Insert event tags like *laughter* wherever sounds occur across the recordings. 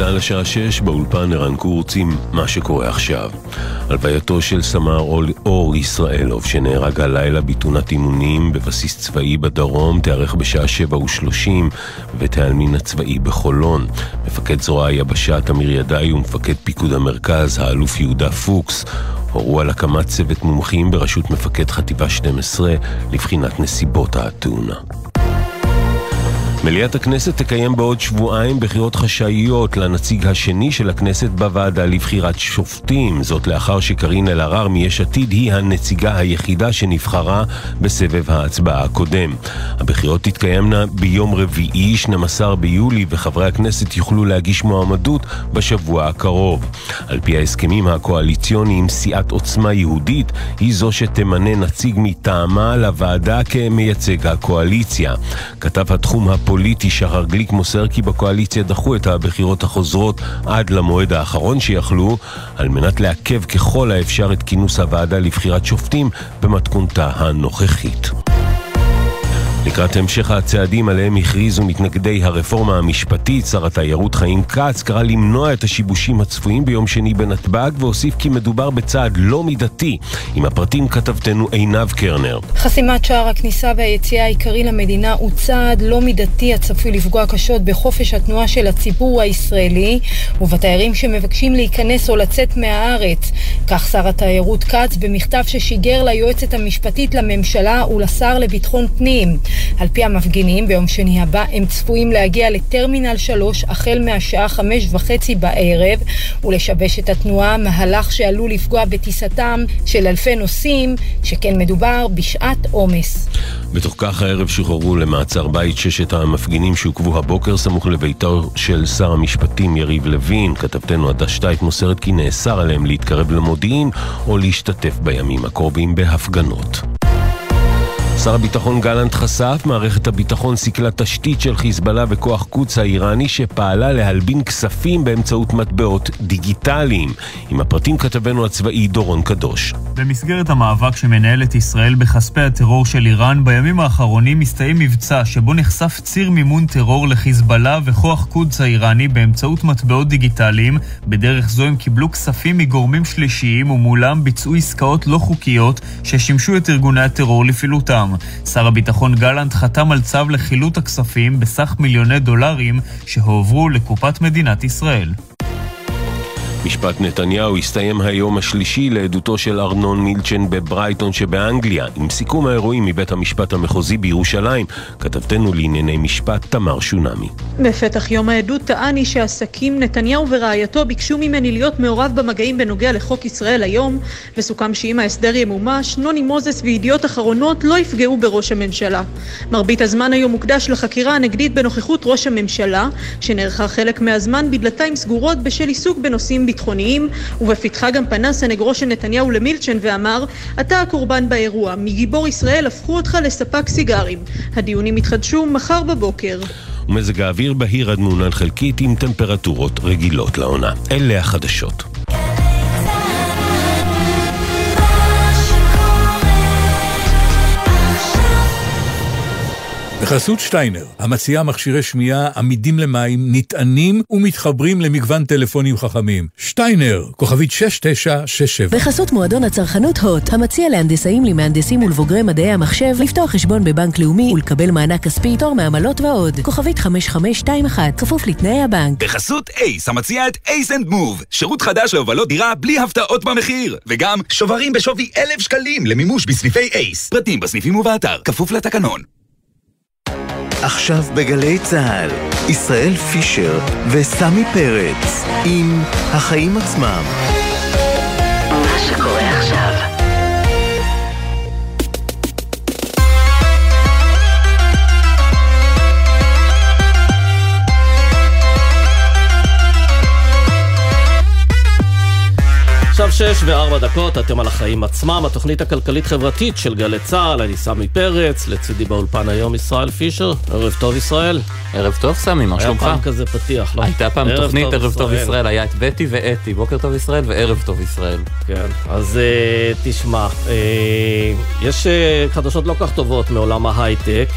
צה"ל השעה שש, באולפן ערן קורץ עם מה שקורה עכשיו. הלווייתו של סמ"ר אור ישראלוב, שנהרג הלילה בתאונת אימונים בבסיס צבאי בדרום, תיארך בשעה שבע ושלושים בבית העלמין הצבאי בחולון. מפקד זרוע היבשה תמיר ידעי ומפקד פיקוד המרכז, האלוף יהודה פוקס, הורו על הקמת צוות מומחים בראשות מפקד חטיבה 12 לבחינת נסיבות התאונה. מליאת הכנסת תקיים בעוד שבועיים בחירות חשאיות לנציג השני של הכנסת בוועדה לבחירת שופטים, זאת לאחר שקארין אלהרר מיש עתיד היא הנציגה היחידה שנבחרה בסבב ההצבעה הקודם. הבחירות תתקיימנה ביום רביעי, 12 ביולי, וחברי הכנסת יוכלו להגיש מועמדות בשבוע הקרוב. על פי ההסכמים הקואליציוניים, סיעת עוצמה יהודית היא זו שתמנה נציג מטעמה לוועדה כמייצג הקואליציה. כתב התחום הפ... הפוליטי שחר גליק מוסר כי בקואליציה דחו את הבחירות החוזרות עד למועד האחרון שיכלו, על מנת לעכב ככל האפשר את כינוס הוועדה לבחירת שופטים במתכונתה הנוכחית. לקראת המשך הצעדים עליהם הכריזו מתנגדי הרפורמה המשפטית, שר התיירות חיים כץ קרא למנוע את השיבושים הצפויים ביום שני בנתב"ג והוסיף כי מדובר בצעד לא מידתי. עם הפרטים כתבתנו עינב קרנר. חסימת שער הכניסה והיציאה העיקרי למדינה הוא צעד לא מידתי הצפוי לפגוע קשות בחופש התנועה של הציבור הישראלי ובתיירים שמבקשים להיכנס או לצאת מהארץ. כך שר התיירות כץ במכתב ששיגר ליועצת המשפטית לממשלה ולשר לביטחון פנים. על פי המפגינים, ביום שני הבא הם צפויים להגיע לטרמינל 3 החל מהשעה חמש וחצי בערב ולשבש את התנועה, מהלך שעלול לפגוע בטיסתם של אלפי נוסעים, שכן מדובר בשעת עומס. בתוך כך הערב שוחררו למעצר בית ששת המפגינים שעוכבו הבוקר סמוך לביתו של שר המשפטים יריב לוין. כתבתנו עדה שטייט מוסרת כי נאסר עליהם להתקרב למודיעין או להשתתף בימים הקרובים בהפגנות. שר הביטחון גלנט חשף, מערכת הביטחון סיכלה תשתית של חיזבאללה וכוח קודס האיראני שפעלה להלבין כספים באמצעות מטבעות דיגיטליים. עם הפרטים כתבנו הצבאי דורון קדוש. במסגרת המאבק שמנהלת ישראל בכספי הטרור של איראן, בימים האחרונים מסתיים מבצע שבו נחשף ציר מימון טרור לחיזבאללה וכוח קודס האיראני באמצעות מטבעות דיגיטליים. בדרך זו הם קיבלו כספים מגורמים שלישיים ומולם ביצעו עסקאות לא חוקיות ששימשו את ארגוני הטרור לפעילותם. שר הביטחון גלנט חתם על צו לחילוט הכספים בסך מיליוני דולרים שהועברו לקופת מדינת ישראל. משפט נתניהו הסתיים היום השלישי לעדותו של ארנון מילצ'ן בברייטון שבאנגליה, עם סיכום האירועים מבית המשפט המחוזי בירושלים, כתבתנו לענייני משפט תמר שונמי. בפתח יום העדות טען איש העסקים נתניהו ורעייתו ביקשו ממני להיות מעורב במגעים בנוגע לחוק ישראל היום, וסוכם שאם ההסדר ימומש, נוני מוזס וידיעות אחרונות לא יפגעו בראש הממשלה. מרבית הזמן היום מוקדש לחקירה הנגדית בנוכחות ראש הממשלה, שנערכה חלק מהזמן בדלתיים סגורות בשל עיסוק בנושאים ביטחוניים, ובפתחה גם פנה סנגרו של נתניהו למילצ'ן ואמר, אתה הקורבן באירוע, מגיבור ישראל הפכו אותך לספק סיגרים. הדיונים יתחדשו מחר בבוקר. ומזג האוויר בהיר עד מעונן חלקית עם טמפרטורות רגילות לעונה. אלה החדשות. בחסות שטיינר, המציעה מכשירי שמיעה עמידים למים, נטענים ומתחברים למגוון טלפונים חכמים. שטיינר, כוכבית 6967. בחסות מועדון הצרכנות הוט, המציע להנדסאים, למהנדסים ולבוגרי מדעי המחשב לפתוח חשבון בבנק לאומי ולקבל מענק כספי, פטור מעמלות ועוד. כוכבית 5521, כפוף לתנאי הבנק. בחסות אייס, המציע את ACE and Move, שירות חדש להובלות דירה בלי הפתעות במחיר. וגם שוברים בשווי אלף שקלים למימוש בסניפי אייס. פרטים בסניפים ובאתר, כפוף לתקנון. עכשיו בגלי צה"ל, ישראל פישר וסמי פרץ עם החיים עצמם. שש וארבע דקות, אתם על החיים עצמם, התוכנית הכלכלית-חברתית של גלי צה"ל, אני סמי פרץ, לצידי באולפן היום ישראל פישר, ערב טוב ישראל. ערב טוב סמי, מה שלומך? היה פעם כזה פתיח, לא? הייתה פעם תוכנית ערב טוב ישראל, היה את בטי ואתי, בוקר טוב ישראל וערב טוב ישראל. כן, אז uh, תשמע, uh, יש uh, חדשות לא כך טובות מעולם ההייטק.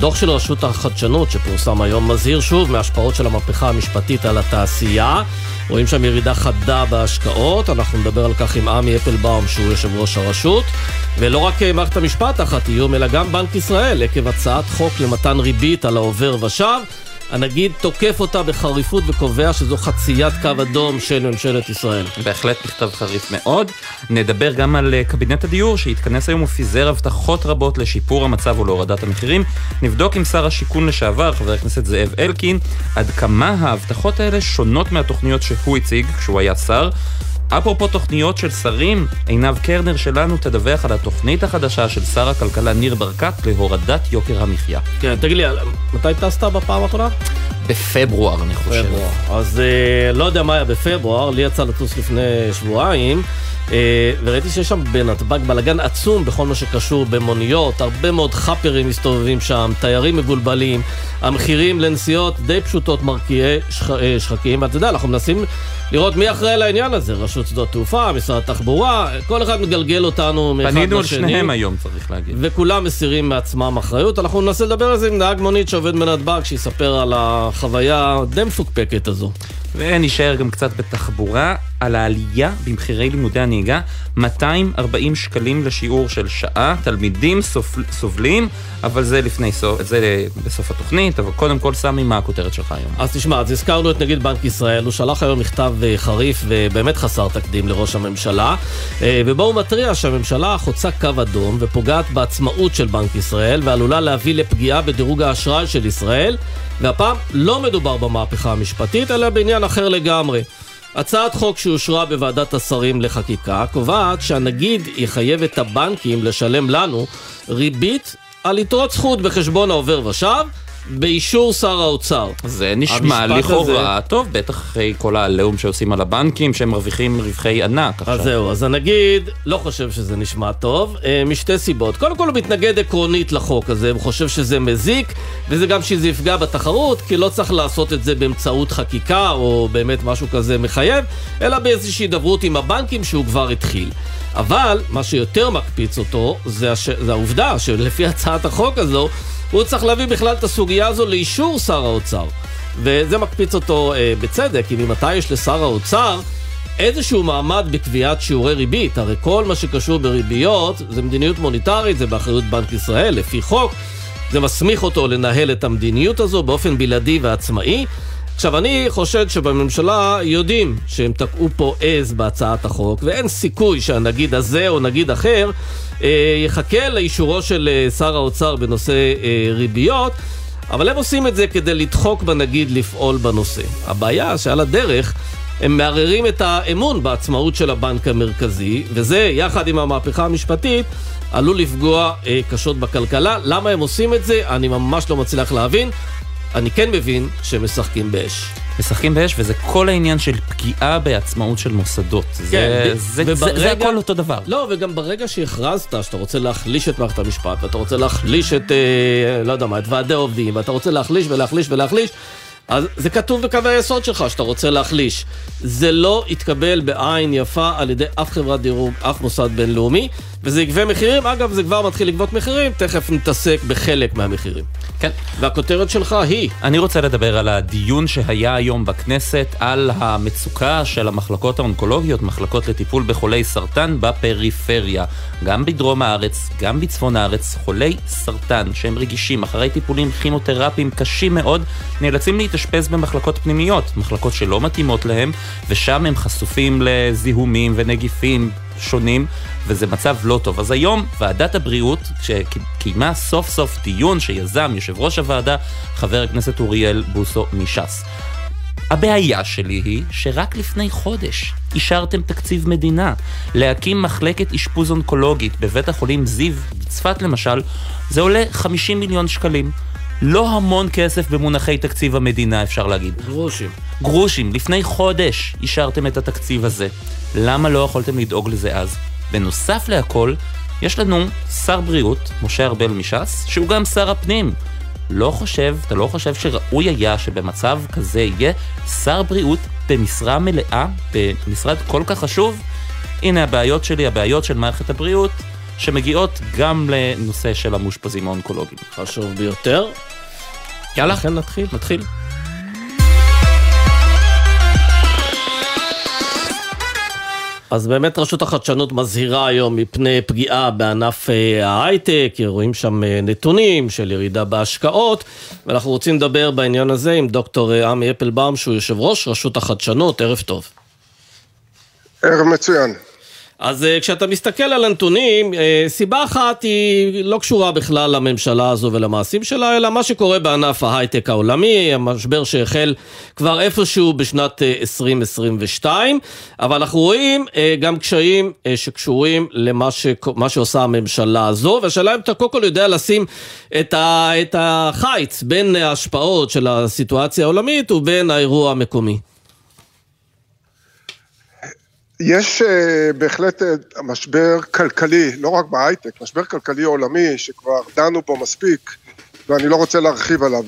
דוח של רשות החדשנות שפורסם היום מזהיר שוב מהשפעות של המהפכה המשפטית על התעשייה. רואים שם ירידה חדה בהשקעות, אנחנו נדבר על כך עם עמי אפלבאום שהוא יושב ראש הרשות. ולא רק מערכת המשפט תחת איום, אלא גם בנק ישראל עקב הצעת חוק למתן ריבית על העובר ושב. הנגיד תוקף אותה בחריפות וקובע שזו חציית קו אדום של ממשלת ישראל. בהחלט מכתב חריף מאוד. נדבר גם על אה, קבינט הדיור שהתכנס היום ופיזר הבטחות רבות לשיפור המצב ולהורדת המחירים. נבדוק עם שר השיכון לשעבר, חבר הכנסת זאב אלקין, עד כמה ההבטחות האלה שונות מהתוכניות שהוא הציג כשהוא היה שר. אפרופו תוכניות של שרים, עינב קרנר שלנו תדווח על התוכנית החדשה של שר הכלכלה ניר ברקת להורדת יוקר המחיה. כן, תגיד לי, מתי טסת בפעם האחרונה? בפברואר, אני חושב. פברואר. אז אה, לא יודע מה היה בפברואר, לי יצא לטוס לפני שבועיים. אה, וראיתי שיש שם בנתב"ג בלאגן עצום בכל מה שקשור במוניות, הרבה מאוד חאפרים מסתובבים שם, תיירים מבולבלים, המחירים לנסיעות די פשוטות מרקיעי שח, אה, שחקים, ואתה יודע, אנחנו מנסים לראות מי אחראי לעניין הזה, רשות שדות תעופה, משרד התחבורה, כל אחד מגלגל אותנו מאחד לשני. פנינו על שניהם היום, צריך להגיד. וכולם מסירים מעצמם אחריות. אנחנו ננסה לדבר על זה עם נהג מונית שעובד בנתב"ג, שיספר על החוויה די מפוקפקת הזו. ונשאר גם קצת בתחבורה, על העלייה במחירי לימודי הנהיגה, 240 שקלים לשיעור של שעה, תלמידים סובל, סובלים, אבל זה לפני סוף, זה בסוף התוכנית, אבל קודם כל סמי, מה הכותרת שלך היום? אז תשמע, אז הזכרנו את נגיד בנק ישראל, הוא שלח היום מכתב אה, חריף ובאמת חסר תקדים לראש הממשלה, אה, ובו הוא מתריע שהממשלה חוצה קו אדום ופוגעת בעצמאות של בנק ישראל, ועלולה להביא לפגיעה בדירוג האשראי של ישראל. והפעם לא מדובר במהפכה המשפטית, אלא בעניין אחר לגמרי. הצעת חוק שאושרה בוועדת השרים לחקיקה קובעת שהנגיד יחייב את הבנקים לשלם לנו ריבית על יתרות זכות בחשבון העובר ושב באישור שר האוצר. זה נשמע לכאורה הזה... טוב, בטח אחרי כל העליהום שעושים על הבנקים, שהם מרוויחים רווחי ענק עכשיו. אז זהו, אז הנגיד לא חושב שזה נשמע טוב, אה, משתי סיבות. קודם כל הוא מתנגד עקרונית לחוק הזה, הוא חושב שזה מזיק, וזה גם שזה יפגע בתחרות, כי לא צריך לעשות את זה באמצעות חקיקה, או באמת משהו כזה מחייב, אלא באיזושהי הידברות עם הבנקים שהוא כבר התחיל. אבל, מה שיותר מקפיץ אותו, זה, הש... זה העובדה שלפי הצעת החוק הזו, הוא צריך להביא בכלל את הסוגיה הזו לאישור שר האוצר. וזה מקפיץ אותו אה, בצדק, כי ממתי יש לשר האוצר איזשהו מעמד בקביעת שיעורי ריבית? הרי כל מה שקשור בריביות זה מדיניות מוניטרית, זה באחריות בנק ישראל, לפי חוק. זה מסמיך אותו לנהל את המדיניות הזו באופן בלעדי ועצמאי. עכשיו, אני חושד שבממשלה יודעים שהם תקעו פה עז בהצעת החוק, ואין סיכוי שהנגיד הזה או נגיד אחר אה, יחכה לאישורו של אה, שר האוצר בנושא אה, ריביות, אבל הם עושים את זה כדי לדחוק בנגיד לפעול בנושא. הבעיה שעל הדרך הם מערערים את האמון בעצמאות של הבנק המרכזי, וזה, יחד עם המהפכה המשפטית, עלול לפגוע אה, קשות בכלכלה. למה הם עושים את זה? אני ממש לא מצליח להבין. אני כן מבין שהם משחקים באש. משחקים באש, וזה כל העניין של פגיעה בעצמאות של מוסדות. כן, זה, זה, וברגע, זה, זה הכל אותו דבר. לא, וגם ברגע שהכרזת שאתה רוצה להחליש את מערכת המשפט, ואתה רוצה להחליש את, אה, לא יודע מה, את ועדי העובדים, ואתה רוצה להחליש ולהחליש ולהחליש, אז זה כתוב בקווי היסוד שלך שאתה רוצה להחליש. זה לא יתקבל בעין יפה על ידי אף חברת דירוג, אף מוסד בינלאומי, וזה יגבה מחירים. אגב, זה כבר מתחיל לגבות מחירים, תכף נתעסק בחלק מהמחירים. כן. והכותרת שלך היא? אני רוצה לדבר על הדיון שהיה היום בכנסת על המצוקה של המחלקות האונקולוגיות, מחלקות לטיפול בחולי סרטן בפריפריה. גם בדרום הארץ, גם בצפון הארץ, חולי סרטן שהם רגישים אחרי טיפולים כימותרפיים קשים מאוד, נאלצים להתאשפז במחלקות פנימיות, מחלקות שלא מתאימות להם, ושם הם חשופים לזיהומים ונגיפים שונים, וזה מצב לא טוב. אז היום ועדת הבריאות, שקיימה סוף סוף דיון שיזם יושב ראש הוועדה, חבר הכנסת אוריאל בוסו מש"ס. הבעיה שלי היא שרק לפני חודש אישרתם תקציב מדינה. להקים מחלקת אשפוז אונקולוגית בבית החולים זיו, בצפת למשל, זה עולה 50 מיליון שקלים. לא המון כסף במונחי תקציב המדינה, אפשר להגיד. גרושים. גרושים. לפני חודש אישרתם את התקציב הזה. למה לא יכולתם לדאוג לזה אז? בנוסף להכל, יש לנו שר בריאות, משה ארבל מש"ס, שהוא גם שר הפנים. לא חושב, אתה לא חושב שראוי היה שבמצב כזה יהיה שר בריאות במשרה מלאה, במשרד כל כך חשוב? הנה הבעיות שלי, הבעיות של מערכת הבריאות, שמגיעות גם לנושא של המאושפזים האונקולוגיים. חשוב ביותר. יאללה, לכן נתחיל. נתחיל. אז באמת רשות החדשנות מזהירה היום מפני פגיעה בענף אה, ההייטק, רואים שם אה, נתונים של ירידה בהשקעות, ואנחנו רוצים לדבר בעניין הזה עם דוקטור אה, עמי אפלבאום, שהוא יושב ראש רשות החדשנות, ערב טוב. ערב מצוין. אז כשאתה מסתכל על הנתונים, סיבה אחת היא לא קשורה בכלל לממשלה הזו ולמעשים שלה, אלא מה שקורה בענף ההייטק העולמי, המשבר שהחל כבר איפשהו בשנת 2022, אבל אנחנו רואים גם קשיים שקשורים למה ש... שעושה הממשלה הזו, והשאלה אם אתה קודם כל יודע לשים את, ה... את החיץ בין ההשפעות של הסיטואציה העולמית ובין האירוע המקומי. יש uh, בהחלט uh, משבר כלכלי, לא רק בהייטק, משבר כלכלי עולמי שכבר דנו בו מספיק ואני לא רוצה להרחיב עליו.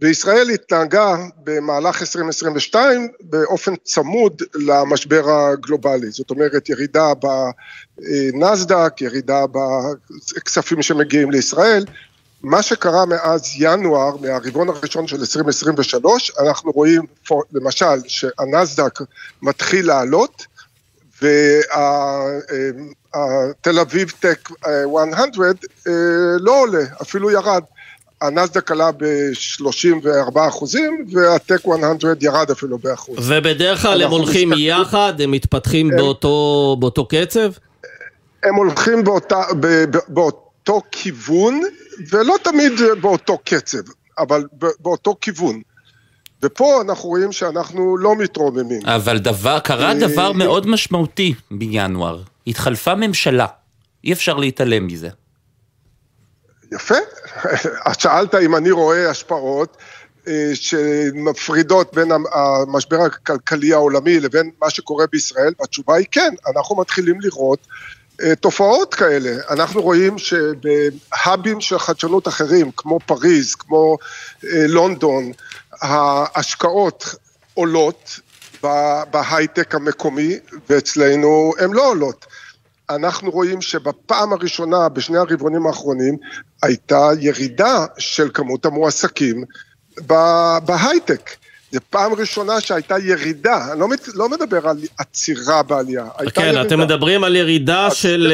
וישראל התנהגה במהלך 2022 באופן צמוד למשבר הגלובלי, זאת אומרת ירידה בנסדק, ירידה בכספים שמגיעים לישראל. מה שקרה מאז ינואר, מהרבעון הראשון של 2023, אנחנו רואים למשל שהנסדק מתחיל לעלות, והתל אביב טק 100 לא עולה, אפילו ירד. הנסדק עלה ב-34 אחוזים, והטק 100 ירד אפילו באחוז. ובדרך כלל הם הולכים מסתכל... יחד, הם מתפתחים הם... באותו, באותו קצב? הם הולכים באותה, באותו כיוון, ולא תמיד באותו קצב, אבל באותו כיוון. ופה אנחנו רואים שאנחנו לא מתרוממים. אבל דבר, קרה דבר מאוד משמעותי בינואר. התחלפה ממשלה. אי אפשר להתעלם מזה. יפה. *laughs* את שאלת אם אני רואה השפעות שמפרידות בין המשבר הכלכלי העולמי לבין מה שקורה בישראל, והתשובה היא כן, אנחנו מתחילים לראות תופעות כאלה. אנחנו רואים שבהאבים של חדשנות אחרים, כמו פריז, כמו לונדון, ההשקעות עולות בהייטק המקומי, ואצלנו הן לא עולות. אנחנו רואים שבפעם הראשונה, בשני הרבעונים האחרונים, הייתה ירידה של כמות המועסקים בהייטק. זו פעם ראשונה שהייתה ירידה, אני לא, לא מדבר על עצירה בעלייה, הייתה כן, ירידה. כן, אתם מדברים על ירידה של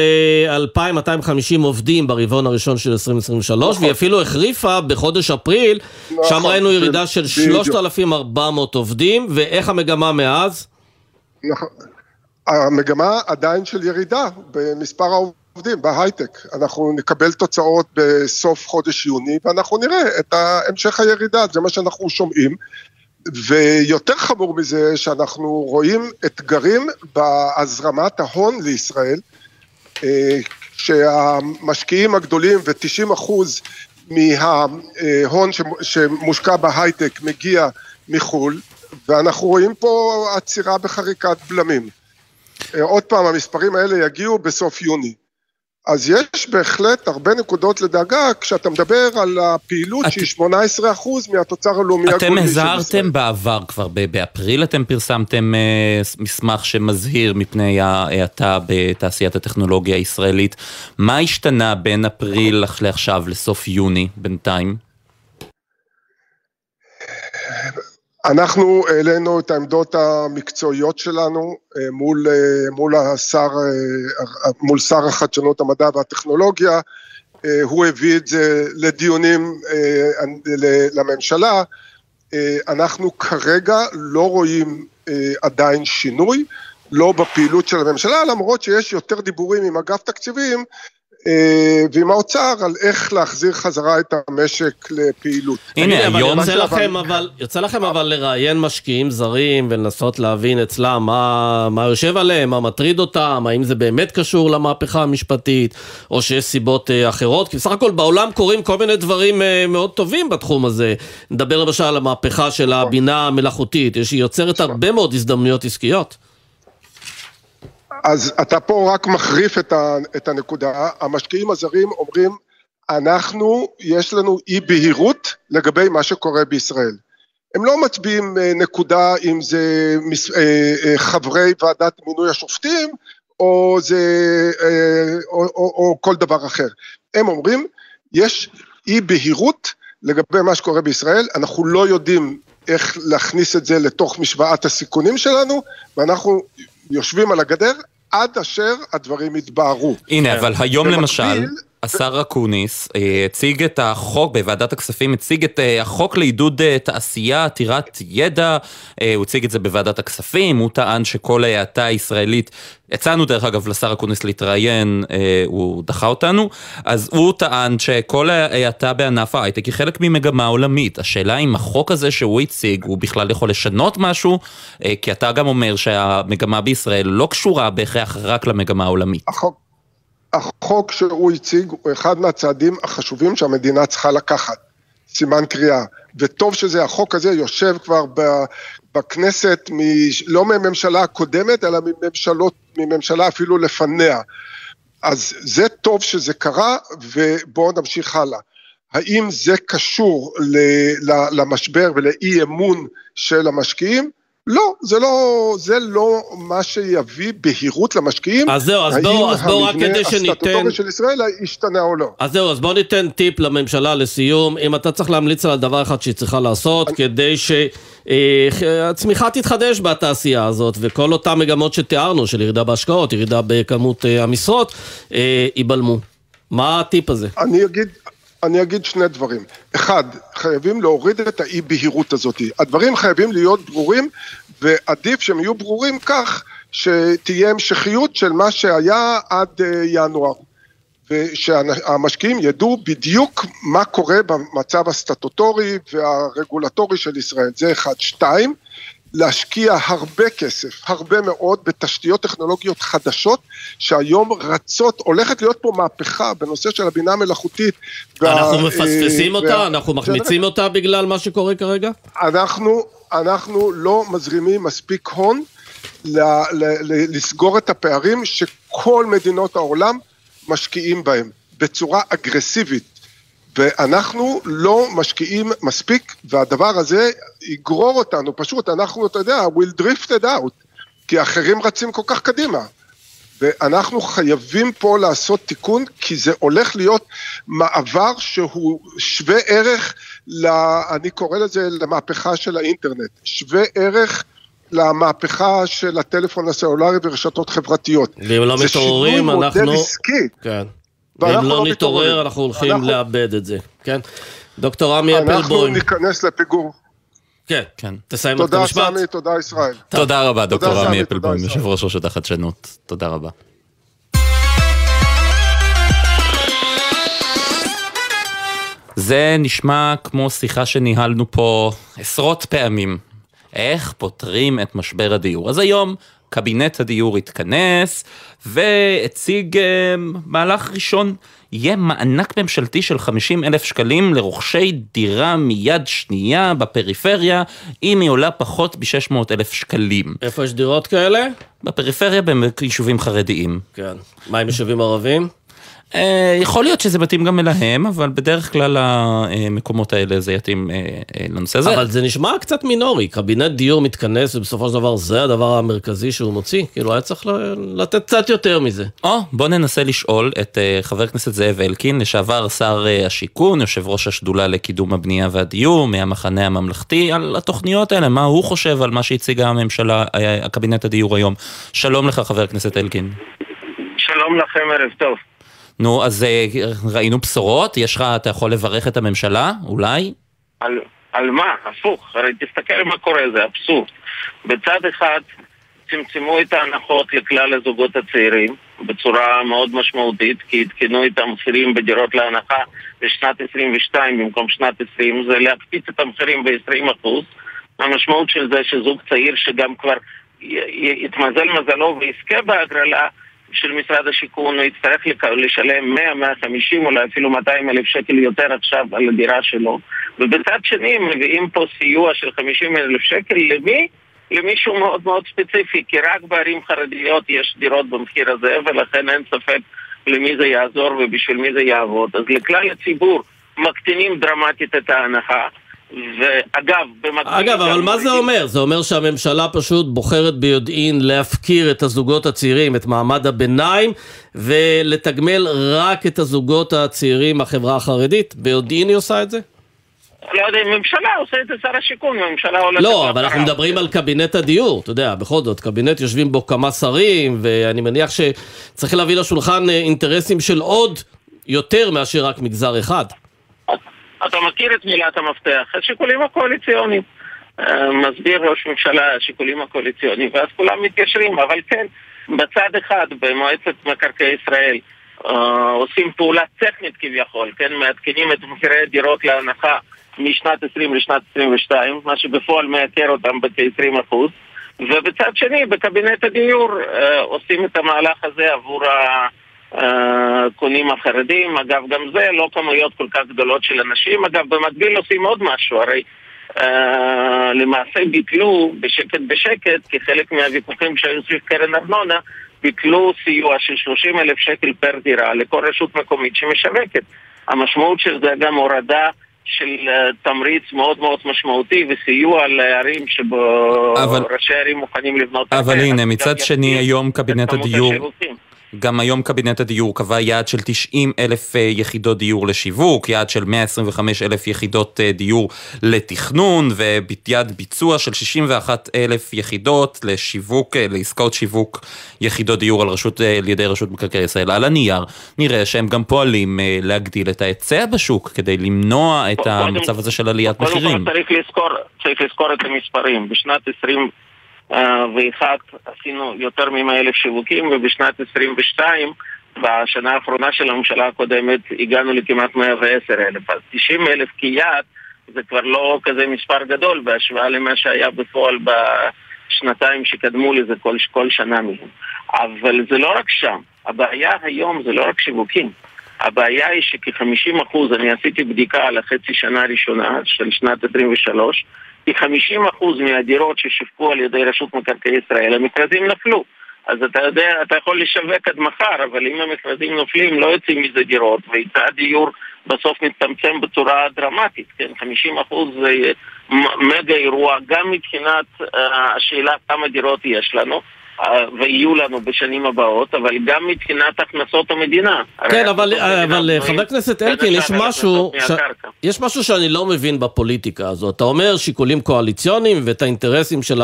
2,250 אה, עובדים ברבעון הראשון של 2023, נכון. והיא אפילו החריפה בחודש אפריל, נכון, שם ראינו ירידה של 3,400 עובדים, ואיך המגמה מאז? נכון, המגמה עדיין של ירידה במספר העובדים בהייטק. אנחנו נקבל תוצאות בסוף חודש יוני, ואנחנו נראה את המשך הירידה, זה מה שאנחנו שומעים. ויותר חמור מזה שאנחנו רואים אתגרים בהזרמת ההון לישראל, אה, שהמשקיעים הגדולים ו-90 אחוז מההון שמושקע בהייטק מגיע מחו"ל, ואנחנו רואים פה עצירה בחריקת בלמים. אה, עוד פעם, המספרים האלה יגיעו בסוף יוני. אז יש בהחלט הרבה נקודות לדאגה כשאתה מדבר על הפעילות את... שהיא 18 אחוז מהתוצר הלאומי הגולי של ישראל. אתם הזהרתם בעבר כבר, באפריל אתם פרסמתם אה, מסמך שמזהיר מפני ההאטה בתעשיית הטכנולוגיה הישראלית. מה השתנה בין אפריל לעכשיו לסוף יוני בינתיים? אנחנו העלינו את העמדות המקצועיות שלנו אה, מול, אה, מול, השר, אה, מול שר החדשנות, המדע והטכנולוגיה, הוא הביא את זה לדיונים לממשלה, אנחנו כרגע לא רואים עדיין שינוי, לא בפעילות של הממשלה, למרות שיש יותר דיבורים עם אגף תקציבים ועם האוצר על איך להחזיר חזרה את המשק לפעילות. הנה, היום... יוצא לכם אבל, יוצא לכם אבל לראיין משקיעים זרים ולנסות להבין אצלם מה, מה יושב עליהם, מה מטריד אותם, האם זה באמת קשור למהפכה המשפטית, או שיש סיבות אה, אחרות, כי בסך הכל בעולם קורים כל מיני דברים אה, מאוד טובים בתחום הזה. נדבר למשל על המהפכה של הבינה המלאכותית, היא יוצרת הרבה מאוד הזדמנויות עסקיות. אז אתה פה רק מחריף את, ה, את הנקודה. המשקיעים הזרים אומרים, אנחנו, יש לנו אי בהירות לגבי מה שקורה בישראל. הם לא מצביעים אה, נקודה אם זה אה, אה, חברי ועדת מינוי השופטים או, זה, או, או, או כל דבר אחר. הם אומרים, יש אי בהירות לגבי מה שקורה בישראל, אנחנו לא יודעים איך להכניס את זה לתוך משוואת הסיכונים שלנו, ואנחנו יושבים על הגדר עד אשר הדברים יתבהרו. הנה, אבל היום למשל... השר אקוניס אה, הציג את החוק, בוועדת הכספים הציג את אה, החוק לעידוד אה, תעשייה עתירת ידע, הוא הציג את זה בוועדת הכספים, הוא טען שכל ההאטה הישראלית, יצאנו דרך אגב לשר אקוניס להתראיין, הוא דחה אותנו, אז הוא טען שכל ההאטה בענף ההייטק היא חלק ממגמה עולמית. השאלה אם החוק הזה שהוא הציג, הוא בכלל יכול לשנות משהו, כי אתה גם אומר שהמגמה בישראל לא קשורה בהכרח רק למגמה העולמית. החוק החוק שהוא הציג הוא אחד מהצעדים החשובים שהמדינה צריכה לקחת, סימן קריאה. וטוב שזה, החוק הזה יושב כבר בכנסת, מ, לא מממשלה הקודמת, אלא מממשלות, מממשלה אפילו לפניה. אז זה טוב שזה קרה, ובואו נמשיך הלאה. האם זה קשור למשבר ולאי אמון של המשקיעים? לא, זה לא, זה לא מה שיביא בהירות למשקיעים. אז זהו, אז בואו, אז בואו רק כדי שניתן... האם המבנה הסטטוטורי של ישראל ישתנה או לא. אז זהו, אז בואו ניתן טיפ לממשלה לסיום. אם אתה צריך להמליץ על דבר אחד שהיא צריכה לעשות, אני... כדי שהצמיחה אה, תתחדש בתעשייה הזאת, וכל אותן מגמות שתיארנו, של ירידה בהשקעות, ירידה בכמות אה, המשרות, אה, ייבלמו. מה הטיפ הזה? אני אגיד, אני אגיד שני דברים. אחד, חייבים להוריד את האי בהירות הזאת. הדברים חייבים להיות ברורים, ועדיף שהם יהיו ברורים כך שתהיה המשכיות של מה שהיה עד אה, ינואר. ושהמשקיעים ידעו בדיוק מה קורה במצב הסטטוטורי והרגולטורי של ישראל. זה אחד. שתיים, להשקיע הרבה כסף, הרבה מאוד, בתשתיות טכנולוגיות חדשות, שהיום רצות, הולכת להיות פה מהפכה בנושא של הבינה המלאכותית. אנחנו וה, מפספסים וה, אותה? וה, אנחנו מחמיצים זה... אותה בגלל מה שקורה כרגע? אנחנו, אנחנו לא מזרימים מספיק הון ל, ל, ל, לסגור את הפערים שכל מדינות העולם משקיעים בהם, בצורה אגרסיבית. ואנחנו לא משקיעים מספיק, והדבר הזה יגרור אותנו, פשוט אנחנו, אתה יודע, we'll drifted out, כי האחרים רצים כל כך קדימה. ואנחנו חייבים פה לעשות תיקון, כי זה הולך להיות מעבר שהוא שווה ערך, לה, אני קורא לזה למהפכה של האינטרנט, שווה ערך למהפכה של הטלפון הסלולרי ורשתות חברתיות. ואם לא מתעוררים, אנחנו... זה שינוי מודל עסקי. כן. ואם לא, לא נתעורר, אנחנו הולכים אנחנו... לאבד את זה, כן? דוקטור עמי אפלבוים. אנחנו ניכנס לפיגור. כן, כן. תסיים את המשפט. תודה סמי, תודה ישראל. תודה רבה, דוקטור עמי אפלבוים, יושב ראש רשות החדשנות. תודה רבה. זה נשמע כמו שיחה שניהלנו פה עשרות פעמים. איך פותרים את משבר הדיור? אז היום קבינט הדיור התכנס והציג אה, מהלך ראשון. יהיה מענק ממשלתי של 50 אלף שקלים לרוכשי דירה מיד שנייה בפריפריה, אם היא עולה פחות ב-600 אלף שקלים. איפה יש דירות כאלה? בפריפריה ביישובים חרדיים. כן. מה עם יישובים ערבים? אה, יכול להיות שזה מתאים גם אליהם, אבל בדרך כלל המקומות האלה זה יתאים אה, אה, לנושא הזה. אבל זה נשמע קצת מינורי, קבינט דיור מתכנס ובסופו של דבר זה הדבר המרכזי שהוא מוציא, כאילו היה צריך לתת קצת יותר מזה. או, בוא ננסה לשאול את חבר הכנסת זאב אלקין, לשעבר שר השיכון, יושב ראש השדולה לקידום הבנייה והדיור, מהמחנה הממלכתי, על התוכניות האלה, מה הוא חושב על מה שהציגה הממשלה, הקבינט הדיור היום. שלום לך חבר הכנסת אלקין. שלום לכם, ערב טוב. נו, אז אה, ראינו בשורות? יש לך, אתה יכול לברך את הממשלה? אולי? על, על מה? הפוך. הרי תסתכל מה קורה, זה אבסורד. בצד אחד צמצמו את ההנחות לכלל הזוגות הצעירים בצורה מאוד משמעותית, כי עדכנו את המחירים בדירות להנחה בשנת 22 במקום שנת 20, זה להקפיץ את המחירים ב-20%. המשמעות של זה שזוג צעיר שגם כבר יתמזל מזלו ויזכה בהגרלה, של משרד השיכון, הוא יצטרך לשלם 100, 150, אולי אפילו 200 אלף שקל יותר עכשיו על הדירה שלו. ובצד שני מביאים פה סיוע של 50 אלף שקל למי? למישהו מאוד מאוד ספציפי, כי רק בערים חרדיות יש דירות במחיר הזה, ולכן אין ספק למי זה יעזור ובשביל מי זה יעבוד. אז לכלל הציבור מקטינים דרמטית את ההנחה. ואגב, במקביל... אגב, אבל מה זה אומר? זה אומר שהממשלה פשוט בוחרת ביודעין להפקיר את הזוגות הצעירים, את מעמד הביניים, ולתגמל רק את הזוגות הצעירים מהחברה החרדית? ביודעין היא עושה את זה? לא יודע ממשלה עושה את זה שר השיכון, הממשלה הולכת... לא, אבל אנחנו מדברים על קבינט הדיור, אתה יודע, בכל זאת, קבינט יושבים בו כמה שרים, ואני מניח שצריך להביא לשולחן אה, אינטרסים של עוד יותר מאשר רק מגזר אחד. אתה מכיר את מילת המפתח, השיקולים הקואליציוניים. אה, מסביר ראש ממשלה השיקולים הקואליציוניים, ואז כולם מתיישרים, אבל כן, בצד אחד, במועצת מקרקעי ישראל, uh, עושים פעולה טכנית כביכול, כן, מעדכנים את מחירי הדירות להנחה משנת 20 לשנת 22, מה שבפועל מייקר אותם בכ-20%, ובצד שני, בקבינט הדיור uh, עושים את המהלך הזה עבור. הקונים החרדים, אגב גם זה לא כמויות כל כך גדולות של אנשים, אגב במקביל עושים עוד משהו, הרי uh, למעשה ביטלו בשקט בשקט, כחלק מהוויכוחים שהיו סביב קרן ארנונה, ביטלו סיוע של 30 אלף שקל פר דירה לכל רשות מקומית שמשווקת. המשמעות של זה גם הורדה של uh, תמריץ מאוד מאוד משמעותי וסיוע לערים שבו אבל... ראשי ערים מוכנים לבנות... אבל הנה, מצד שני היום קבינט הדיור... גם היום קבינט הדיור קבע יעד של 90 אלף אה, יחידות דיור לשיווק, יעד של 125 אלף יחידות אה, דיור לתכנון, ויעד ביצוע של 61 אלף יחידות לשיווק, אה, לעסקאות שיווק יחידות דיור על, רשות, על ידי רשות מקרקעי ישראל. על הנייר נראה שהם גם פועלים להגדיל את ההיצע בשוק כדי למנוע את המצב הזה של עליית מחירים. קודם כל צריך לזכור, צריך לזכור את המספרים. בשנת 20... ואחד עשינו יותר מ-100 אלף שיווקים, ובשנת 22, בשנה האחרונה של הממשלה הקודמת, הגענו לכמעט 110 אלף. אז 90 אלף כיעד זה כבר לא כזה מספר גדול בהשוואה למה שהיה בפועל בשנתיים שקדמו לזה כל, כל שנה מהם. אבל זה לא רק שם, הבעיה היום זה לא רק שיווקים. הבעיה היא שכ-50 אחוז, אני עשיתי בדיקה על החצי שנה הראשונה של שנת 23, כי 50% מהדירות ששווקו על ידי רשות מקרקעי ישראל, המכרזים נפלו. אז אתה יודע, אתה יכול לשווק עד מחר, אבל אם המכרזים נופלים, לא יוצאים מזה דירות, והיצע הדיור בסוף מצטמצם בצורה דרמטית, כן? 50% זה מגה אירוע, גם מבחינת uh, השאלה כמה דירות יש לנו. ויהיו לנו בשנים הבאות, אבל גם מבחינת הכנסות המדינה. כן, אבל, אבל חבר הכנסת אלקין, יש משהו, ש... יש משהו שאני לא מבין בפוליטיקה הזאת. אתה אומר שיקולים קואליציוניים ואת האינטרסים של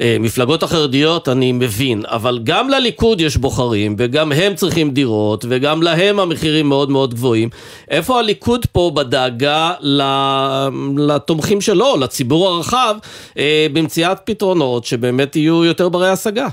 המפלגות החרדיות אני מבין, אבל גם לליכוד יש בוחרים, וגם הם צריכים דירות, וגם להם המחירים מאוד מאוד גבוהים. איפה הליכוד פה בדאגה לתומכים שלו, לציבור הרחב, אה, במציאת פתרונות שבאמת יהיו יותר ברי השגה?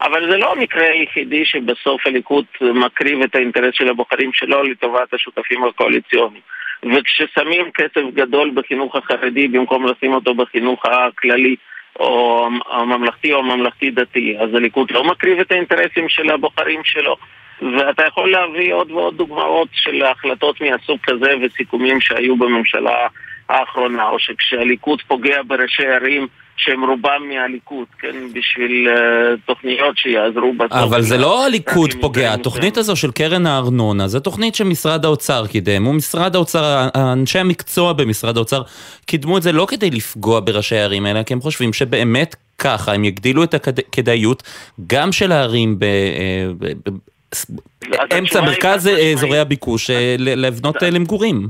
אבל זה לא המקרה היחידי שבסוף הליכוד מקריב את האינטרס של הבוחרים שלו לטובת השותפים הקואליציוניים. וכששמים כסף גדול בחינוך החרדי במקום לשים אותו בחינוך הכללי או הממלכתי או הממלכתי-דתי, אז הליכוד לא מקריב את האינטרסים של הבוחרים שלו. ואתה יכול להביא עוד ועוד דוגמאות של החלטות מהסוג כזה וסיכומים שהיו בממשלה האחרונה, או שכשהליכוד פוגע בראשי ערים שהם רובם מהליכוד, כן, בשביל uh, תוכניות שיעזרו בסוף. אבל זה לא הליכוד פוגע, התוכנית הזו של קרן הארנונה, זו תוכנית שמשרד האוצר קידם, ומשרד האוצר, אנשי המקצוע במשרד האוצר קידמו את זה לא כדי לפגוע בראשי הערים האלה, כי הם חושבים שבאמת ככה הם יגדילו את הכדאיות גם של הערים ב... אה, אמצע מרכז אזורי הביקוש לבנות למגורים.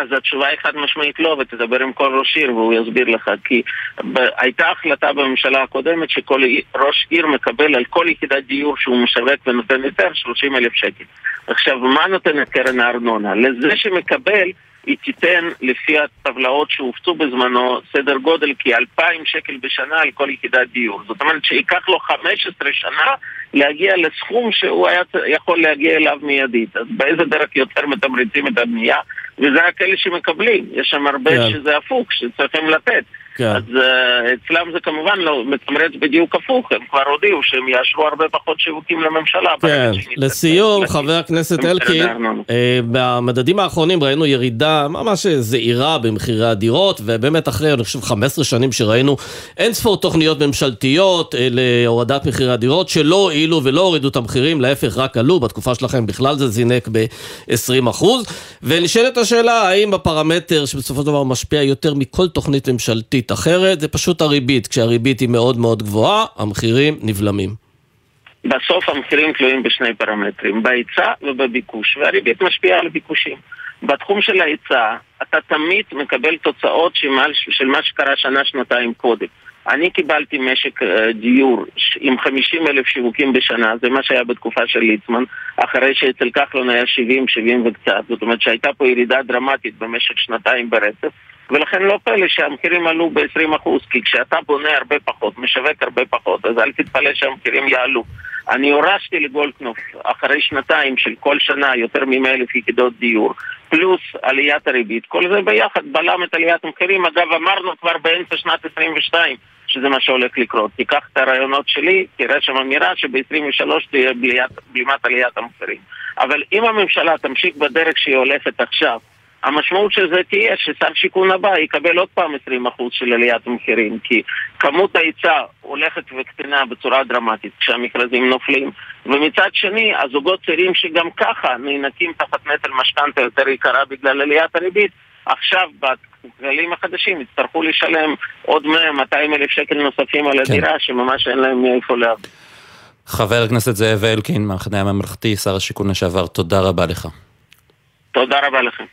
אז התשובה היא חד משמעית לא, ותדבר עם כל ראש עיר והוא יסביר לך. כי הייתה החלטה בממשלה הקודמת שכל ראש עיר מקבל על כל יחידת דיור שהוא משווק ונותן יותר 30 אלף שקל. עכשיו, מה נותנת קרן הארנונה? לזה שמקבל... היא תיתן לפי הטבלאות שהופצו בזמנו סדר גודל כ-2,000 שקל בשנה על כל יחידת דיור. זאת אומרת שייקח לו 15 שנה להגיע לסכום שהוא היה יכול להגיע אליו מיידית. אז באיזה דרך יותר מתמריצים את הבנייה? וזה רק אלה שמקבלים. יש שם הרבה yeah. כן. שזה הפוך, שצריכים לתת. כן. אז uh, אצלם זה כמובן לא מתמרץ בדיוק הפוך, הם כבר הודיעו שהם יאשרו הרבה פחות שיווקים לממשלה. כן, לסיום, חבר הכנסת אלקין, אה, במדדים האחרונים ראינו ירידה ממש זעירה במחירי הדירות, ובאמת אחרי, אני חושב, 15 שנים שראינו אין ספור תוכניות ממשלתיות אה, להורדת מחירי הדירות, שלא הועילו ולא הורידו את המחירים, להפך רק עלו, בתקופה שלכם בכלל זה זינק ב-20%. ונשאלת השאלה, האם הפרמטר שבסופו של דבר משפיע יותר מכל תוכנית ממשלתית אחרת, זה פשוט הריבית. כשהריבית היא מאוד מאוד גבוהה, המחירים נבלמים. בסוף המחירים תלויים בשני פרמטרים, בהיצע ובביקוש, והריבית משפיעה על הביקושים. בתחום של ההיצע, אתה תמיד מקבל תוצאות של מה שקרה שנה-שנתיים קודם. אני קיבלתי משק אה, דיור עם 50 אלף שיווקים בשנה, זה מה שהיה בתקופה של ליצמן, אחרי שאצל כחלון היה 70, 70 וקצת, זאת אומרת שהייתה פה ירידה דרמטית במשך שנתיים ברצף. ולכן לא פלא שהמחירים עלו ב-20%, כי כשאתה בונה הרבה פחות, משווק הרבה פחות, אז אל תתפלא שהמחירים יעלו. אני הורשתי לגולדקנופ אחרי שנתיים של כל שנה יותר מ-100,000 יחידות דיור, פלוס עליית הריבית, כל זה ביחד בלם את עליית המחירים. אגב, אמרנו כבר באמצע שנת 22 שזה מה שהולך לקרות. תיקח את הרעיונות שלי, תראה שם אמירה שב-23 תהיה בלימת עליית המחירים. אבל אם הממשלה תמשיך בדרך שהיא הולכת עכשיו, המשמעות של זה תהיה ששר שיכון הבא יקבל עוד פעם 20% של עליית מחירים כי כמות ההיצע הולכת וקטנה בצורה דרמטית כשהמכרזים נופלים ומצד שני הזוגות צעירים שגם ככה נאנקים תחת נטל משכנתה יותר יקרה בגלל עליית הריבית עכשיו בכללים החדשים יצטרכו לשלם עוד 100-200 אלף שקל נוספים על כן. הדירה כן. שממש אין להם מאיפה להביא. חבר הכנסת זאב אלקין, מהמחנה הממלכתי, שר השיכון לשעבר, תודה רבה לך. תודה רבה לכם.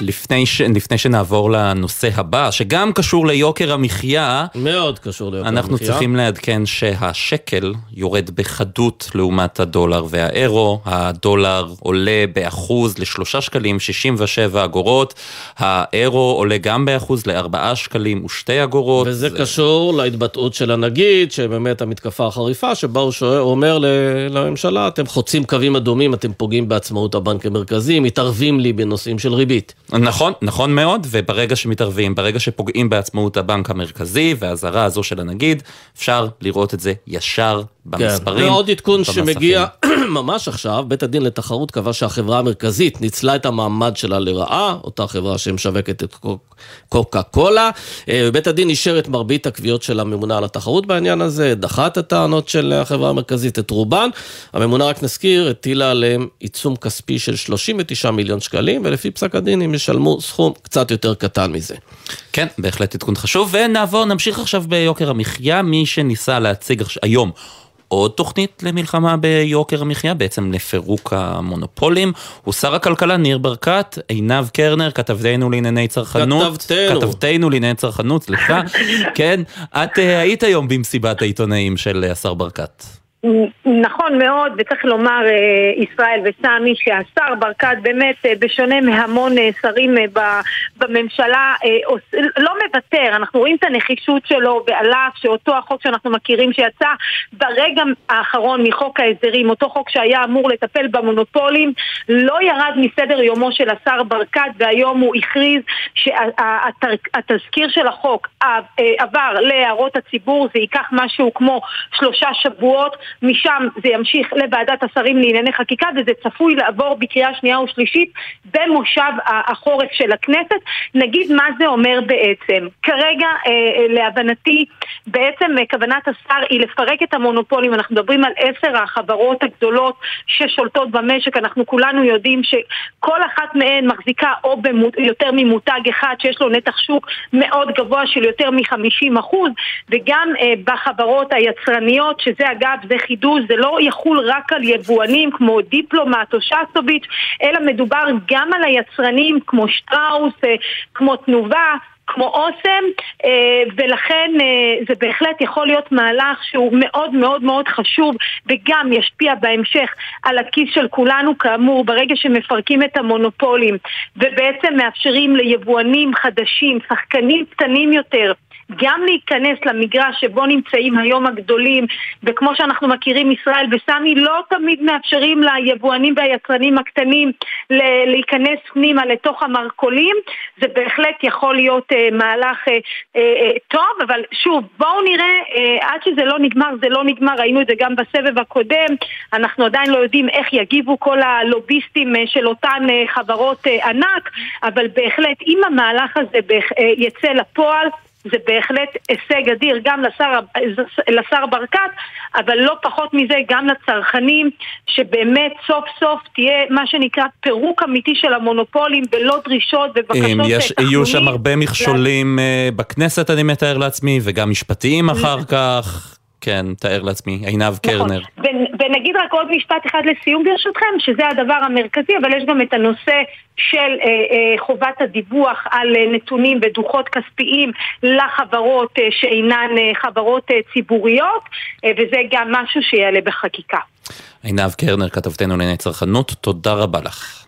לפני, ש... לפני שנעבור לנושא הבא, שגם קשור ליוקר המחיה, מאוד קשור ליוקר אנחנו המחיה. אנחנו צריכים לעדכן שהשקל יורד בחדות לעומת הדולר והאירו, הדולר עולה באחוז לשלושה שקלים 67 אגורות, האירו עולה גם באחוז לארבעה שקלים ושתי אגורות. וזה זה... קשור להתבטאות של הנגיד, שבאמת המתקפה החריפה, שבה הוא שואל, אומר לממשלה, אתם חוצים קווים אדומים, אתם פוגעים בעצמאות הבנק המרכזי, מתערבים לי בנושאים של ריבית. נכון, נכון מאוד, וברגע שמתערבים, ברגע שפוגעים בעצמאות הבנק המרכזי והאזהרה הזו של הנגיד, אפשר לראות את זה ישר במספרים. כן. ועוד עדכון שמגיע *clears throat* ממש עכשיו, בית הדין לתחרות קבע שהחברה המרכזית ניצלה את המעמד שלה לרעה, אותה חברה שמשווקת את קוקה קולה. אה, בית הדין אישר את מרבית הקביעות של הממונה על התחרות בעניין הזה, דחה את הטענות של החברה המרכזית, את רובן. הממונה, רק נזכיר, הטילה עליהם עיצום כספי של 39 מיליון שקלים, ולפי פסק הדין הם ישלמו סכום קצת יותר קטן מזה. כן, בהחלט עדכון חשוב, ונעבור, נמשיך עכשיו ביוקר המחיה, מי שניסה להציג היום. עוד תוכנית למלחמה ביוקר המחיה, בעצם לפירוק המונופולים, הוא שר הכלכלה ניר ברקת, עינב קרנר, כתבתנו לענייני צרכנות. כתבתנו. כתבתנו לענייני צרכנות, סליחה. *laughs* כן, את uh, היית היום במסיבת העיתונאים של uh, השר ברקת. נכון מאוד, וצריך לומר אה, ישראל וסמי שהשר ברקת באמת אה, בשונה מהמון אה, שרים בממשלה לא מוותר, אנחנו רואים את הנחישות שלו ועל אף שאותו החוק שאנחנו מכירים שיצא ברגע האחרון מחוק ההסדרים, אותו חוק שהיה אמור לטפל במונופולים לא ירד מסדר יומו של השר ברקת והיום הוא הכריז שהתזכיר של החוק עבר להערות הציבור, זה ייקח משהו כמו שלושה שבועות משם זה ימשיך לוועדת השרים לענייני חקיקה וזה צפוי לעבור בקריאה שנייה ושלישית במושב החורף של הכנסת. נגיד מה זה אומר בעצם. כרגע, אה, אה, להבנתי, בעצם אה, כוונת השר היא לפרק את המונופולים. אנחנו מדברים על עשר החברות הגדולות ששולטות במשק. אנחנו כולנו יודעים שכל אחת מהן מחזיקה או ביותר ממותג אחד שיש לו נתח שוק מאוד גבוה של יותר מ-50% וגם בחברות היצרניות, שזה אגב, זה חידוש, זה לא יחול רק על יבואנים כמו דיפלומט או שסטוביץ', אלא מדובר גם על היצרנים כמו שטראוס, אה, כמו תנובה. כמו אוסם, אה, ולכן אה, זה בהחלט יכול להיות מהלך שהוא מאוד מאוד מאוד חשוב וגם ישפיע בהמשך על הכיס של כולנו, כאמור, ברגע שמפרקים את המונופולים ובעצם מאפשרים ליבואנים חדשים, שחקנים קטנים יותר, גם להיכנס למגרש שבו נמצאים היום הגדולים, וכמו שאנחנו מכירים ישראל וסמי, לא תמיד מאפשרים ליבואנים והיצרנים הקטנים להיכנס פנימה לתוך המרכולים, זה בהחלט יכול להיות אה, מהלך אה, אה, טוב, אבל שוב, בואו נראה, אה, עד שזה לא נגמר, זה לא נגמר, ראינו את זה גם בסבב הקודם, אנחנו עדיין לא יודעים איך יגיבו כל הלוביסטים של אותן חברות ענק, אבל בהחלט אם המהלך הזה יצא לפועל, זה בהחלט הישג אדיר גם לשר, לשר ברקת, אבל לא פחות מזה גם לצרכנים, שבאמת סוף סוף תהיה מה שנקרא פירוק אמיתי של המונופולים ולא דרישות ובקשות יש. יהיו שם הרבה מכשולים לה... בכנסת אני מתאר לעצמי, וגם משפטיים אחר *laughs* כך. כן, תאר לעצמי, עינב נכון. קרנר. ונגיד רק עוד משפט אחד לסיום ברשותכם, שזה הדבר המרכזי, אבל יש גם את הנושא של אה, אה, חובת הדיווח על אה, נתונים ודוחות כספיים לחברות אה, שאינן אה, חברות אה, ציבוריות, אה, וזה גם משהו שיעלה בחקיקה. עינב קרנר, כתבתנו לענייני צרכנות, תודה רבה לך.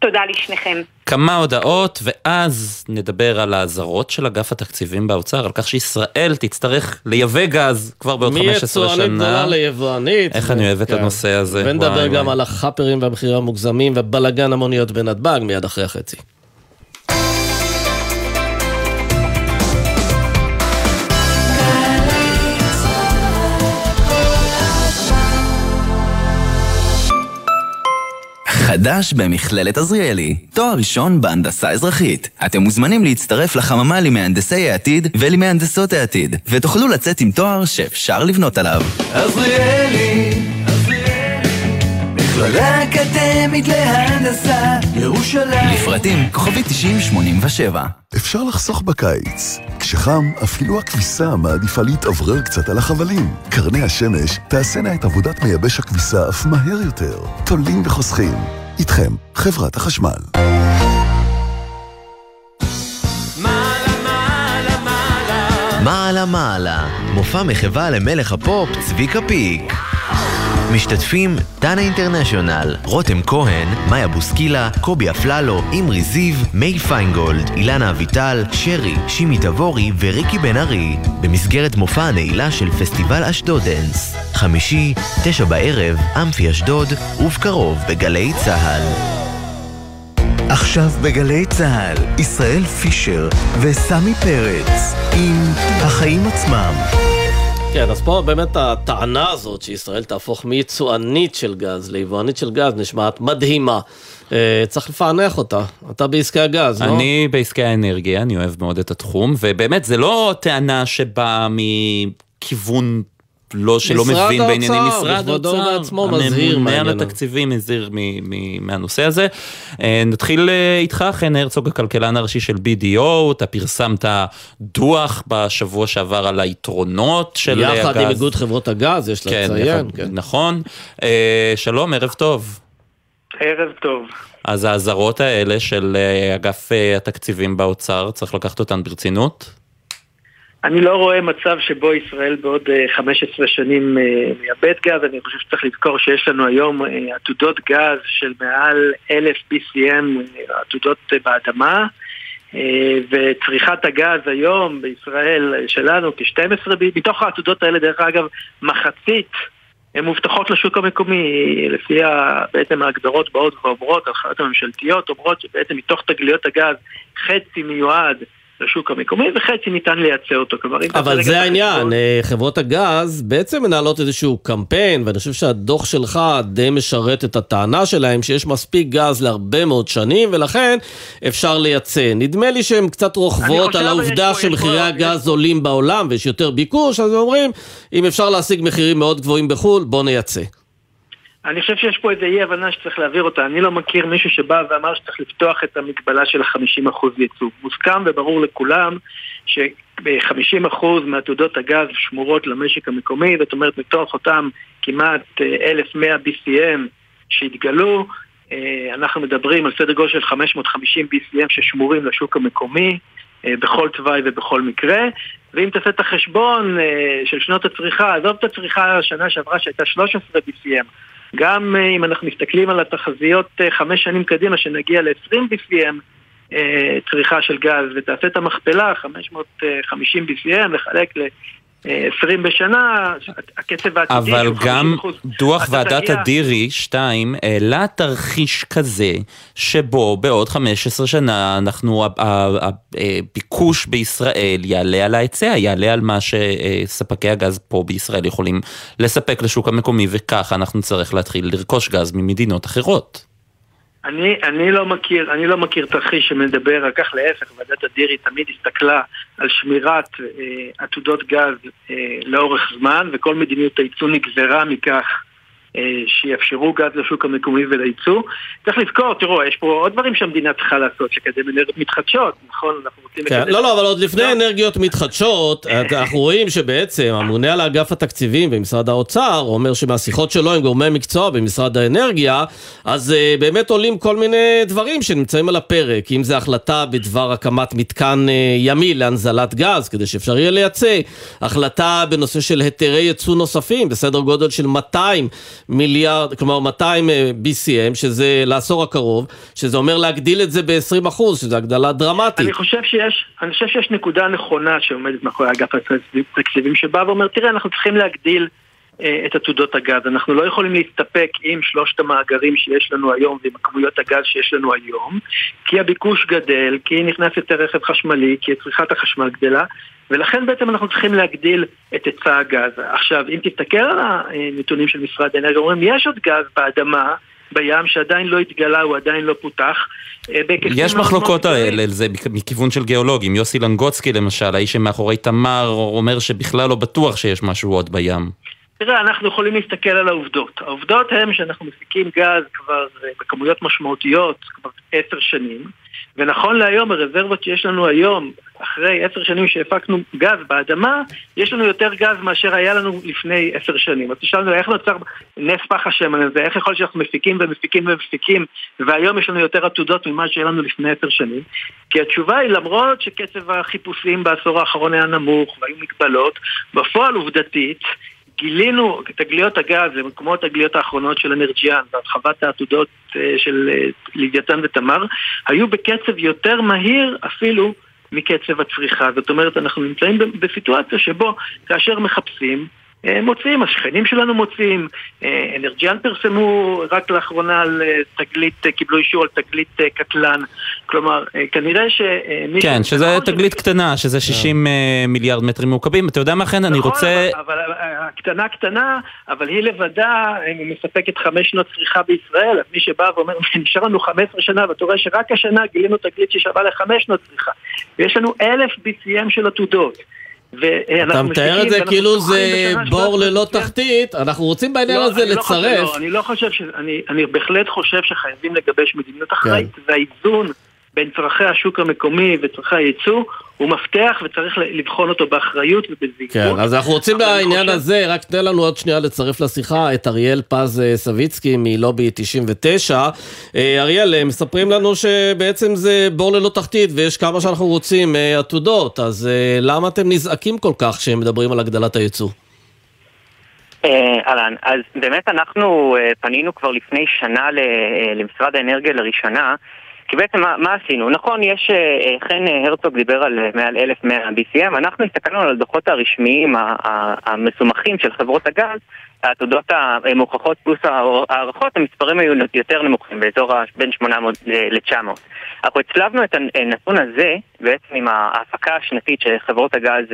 תודה לשניכם. כמה הודעות, ואז נדבר על האזהרות של אגף התקציבים באוצר, על כך שישראל תצטרך לייבא גז כבר בעוד 15 שנה. מיצואנית גדולה ליבואנית. איך אני אוהב את כן. הנושא הזה. ונדבר גם על החאפרים והמחירים המוגזמים ובלאגן המוניות בנתב"ג מיד אחרי החצי. חדש במכללת עזריאלי, תואר ראשון בהנדסה אזרחית. אתם מוזמנים להצטרף לחממה למהנדסי העתיד ולמהנדסות העתיד, ותוכלו לצאת עם תואר שאפשר לבנות עליו. עזריאלי, מכללה אקדמית להנדסה, ירושלים. לפרטים כוכבי 9087 אפשר לחסוך בקיץ. כשחם, אפילו הכביסה מעדיפה להתאוורר קצת על החבלים. קרני השמש תעשינה את עבודת מייבש הכביסה אף מהר יותר. תולים וחוסכים. איתכם, חברת החשמל. מעלה מעלה, מופע מחווה למלך הפופ צביקה פיק. משתתפים דנה אינטרנשיונל, רותם כהן, מאיה בוסקילה, קובי אפללו, אמרי זיו, מיי פיינגולד, אילנה אביטל, שרי, שימי תבורי וריקי בן ארי, במסגרת מופע הנעילה של פסטיבל אשדודנס. חמישי, תשע בערב, אמפי אשדוד, ובקרוב בגלי צה"ל. עכשיו בגלי צה"ל, ישראל פישר וסמי פרץ עם החיים עצמם. כן, אז פה באמת הטענה הזאת שישראל תהפוך מיצואנית של גז ליבואנית של גז נשמעת מדהימה. אה, צריך לפענח אותה. אתה בעסקי הגז, לא? אני בעסקי האנרגיה, אני אוהב מאוד את התחום, ובאמת זה לא טענה שבאה מכיוון לא שלא מבין בעניינים, משרד האוצר, בעצמו מזהיר הממונה על התקציבים מזהיר מהנושא הזה. אה, נתחיל אה, איתך, חן הרצוג, הכלכלן הראשי של BDO, אתה פרסמת דוח בשבוע שעבר על היתרונות של הגז. יחד עם איגוד חברות הגז, יש כן, לציין. כן, נכון. אה, שלום, ערב טוב. ערב טוב. אז האזהרות האלה של אגף התקציבים באוצר, צריך לקחת אותן ברצינות? אני לא רואה מצב שבו ישראל בעוד 15 אה, שנים אה, מייבאת גז, אני חושב שצריך לזכור שיש לנו היום אה, עתודות גז של מעל 1,000 BCM עתודות באדמה וצריכת הגז היום בישראל שלנו כ-12, מתוך העתודות האלה דרך אגב מחצית הן מובטחות לשוק המקומי, לפי בעצם ההגדרות באות ואומרות, ההנחיות הממשלתיות אומרות שבעצם מתוך תגליות הגז חצי מיועד לשוק המקומי, וחצי ניתן לייצא אותו. כלומר, אבל זה העניין, אה, חברות הגז בעצם מנהלות איזשהו קמפיין, ואני חושב שהדוח שלך די משרת את הטענה שלהם שיש מספיק גז להרבה מאוד שנים, ולכן אפשר לייצא. נדמה לי שהן קצת רוכבות על העובדה שמחירי הגז עולים בעולם ויש יותר ביקוש, אז הם אומרים, אם אפשר להשיג מחירים מאוד גבוהים בחו"ל, בוא נייצא. אני חושב שיש פה איזו אי הבנה שצריך להעביר אותה. אני לא מכיר מישהו שבא ואמר שצריך לפתוח את המגבלה של ה-50% ייצוא. מוסכם וברור לכולם ש-50% מעתודות הגז שמורות למשק המקומי, זאת אומרת מתוך אותם כמעט 1,100 אה, BCM שהתגלו, אה, אנחנו מדברים על סדר גודל של 550 BCM ששמורים לשוק המקומי. אה, בכל תוואי ובכל מקרה, ואם תעשה את החשבון של שנות הצריכה, עזוב את הצריכה השנה שעברה שהייתה 13 BCM, גם אה, אם אנחנו מסתכלים על התחזיות אה, חמש שנים קדימה, שנגיע ל-20 BCM, אה, צריכה של גז ותעשה את המכפלה, 550 BCM, לחלק ל... 20 בשנה, הקצב העתידי אבל גם 50%. דוח ועדת תגיע- אדירי 2 העלה תרחיש כזה שבו בעוד 15 שנה אנחנו, הביקוש בישראל יעלה על ההיצע, יעלה על מה שספקי הגז פה בישראל יכולים לספק לשוק המקומי וככה אנחנו נצטרך להתחיל לרכוש גז ממדינות אחרות. אני, אני לא מכיר, אני לא מכיר תרחיש שמדבר על כך, להפך, ועדת אדירי תמיד הסתכלה על שמירת אה, עתודות גז אה, לאורך זמן, וכל מדיניות הייצוא נגזרה מכך שיאפשרו גז לשוק המקומי ולייצוא. צריך לזכור, תראו, יש פה עוד דברים שהמדינה צריכה לעשות, לקדם אנרגיות מתחדשות, נכון? אנחנו רוצים כן. לא, לא, אבל עוד לפני אנרגיות מתחדשות, *laughs* אנחנו רואים שבעצם הממונה על אגף התקציבים במשרד האוצר אומר שמהשיחות שלו עם גורמי מקצוע במשרד האנרגיה, אז uh, באמת עולים כל מיני דברים שנמצאים על הפרק, אם זה החלטה בדבר הקמת מתקן uh, ימי להנזלת גז, כדי שאפשר יהיה לייצא, החלטה בנושא של היתרי ייצוא נוספים, בסדר גודל של 200 מיליארד, כלומר 200 אה, BCM, שזה לעשור הקרוב, שזה אומר להגדיל את זה ב-20%, שזה הגדלה דרמטית. אני חושב שיש, אני חושב שיש נקודה נכונה שעומדת מאחורי אגף התקציבים שבא ואומר, תראה, אנחנו צריכים להגדיל את עתודות הגז. אנחנו לא יכולים להסתפק עם שלושת המאגרים שיש לנו היום ועם כמויות הגז שיש לנו היום, כי הביקוש גדל, כי נכנס יותר רכב חשמלי, כי צריכת החשמל גדלה, ולכן בעצם אנחנו צריכים להגדיל את היצע הגז. עכשיו, אם תסתכל על הנתונים של משרד האנרגיה, אומרים, יש עוד גז באדמה, בים, שעדיין לא התגלה, הוא עדיין לא פותח. אה, יש מחלוקות על זה מכיוון של גיאולוגים, יוסי לנגוצקי למשל, האיש שמאחורי תמר, אומר שבכלל לא בטוח שיש משהו עוד בים. תראה, אנחנו יכולים להסתכל על העובדות. העובדות הן שאנחנו מפיקים גז כבר אה, בכמויות משמעותיות כבר עשר שנים, ונכון להיום הרזרבות שיש לנו היום, אחרי עשר שנים שהפקנו גז באדמה, יש לנו יותר גז מאשר היה לנו לפני עשר שנים. אז תשאלנו איך נוצר נס פח השמן הזה, איך יכול להיות שאנחנו מפיקים ומפיקים ומפיקים, והיום יש לנו יותר עתודות ממה שהיה לנו לפני עשר שנים? כי התשובה היא למרות שקצב החיפושים בעשור האחרון היה נמוך והיו מגבלות, בפועל עובדתית גילינו תגליות הגז למקומות תגליות האחרונות של אנרג'יאן והרחבת העתודות אה, של אה, לוויתן ותמר היו בקצב יותר מהיר אפילו מקצב הצריכה. זאת אומרת, אנחנו נמצאים בסיטואציה שבו כאשר מחפשים מוצאים, השכנים שלנו מוצאים, אה, אנרג'יאן פרסמו רק לאחרונה על אה, תגלית, אה, קיבלו אישור על תגלית אה, קטלן, כלומר אה, כנראה שמי... כן, שזה תגלית קטנה, שזה 60 אה, מיליארד מטרים מעוקבים. אתה יודע מה, חן, אני נכון, רוצה... אבל, אבל הקטנה קטנה, אבל היא לבדה אה, מספקת חמש שנות צריכה בישראל, אז מי שבא ואומר, *laughs* נשאר לנו 15 שנה, ואתה רואה שרק השנה גילינו תגלית ששווה לחמש שנות צריכה, ויש לנו אלף BCM של עתודות. אתה מתאר את זה כאילו זה בור ללא תחתית, אנחנו רוצים בעניין הזה לא חושב- לצרף. לא, אני לא חושב ש... אני, אני בהחלט חושב שחייבים לגבש כן. מדיניות אחראית, והאיזון בין צורכי השוק המקומי וצורכי הייצוא הוא מפתח וצריך לבחון אותו באחריות ובזהירות. כן, אז אנחנו רוצים בעניין חושב- הזה, רק תן לנו עוד שנייה לצרף לשיחה את אריאל פז אה, סביצקי מלובי 99. אה, אריאל, אה, מספרים לנו שבעצם זה בור ללא תחתית ויש כמה שאנחנו רוצים עתודות, אז למה אתם נזעקים כל כך כשהם מדברים על הגדלת הייצוא? אה, אהלן, אז באמת אנחנו פנינו כבר לפני שנה למשרד האנרגיה לראשונה, כי בעצם מה, מה עשינו? נכון, יש, אה, אה, חן אה, הרצוג דיבר על מעל 1,100 BCM, אנחנו הסתכלנו על הדוחות הרשמיים המסומכים של חברות הגז, העתודות המוכחות פלוס ההער- ההערכות, המספרים היו יותר נמוכים, באזור בין 800 ל-900. אנחנו הצלבנו את הנתון הזה בעצם עם ההפקה השנתית שחברות הגז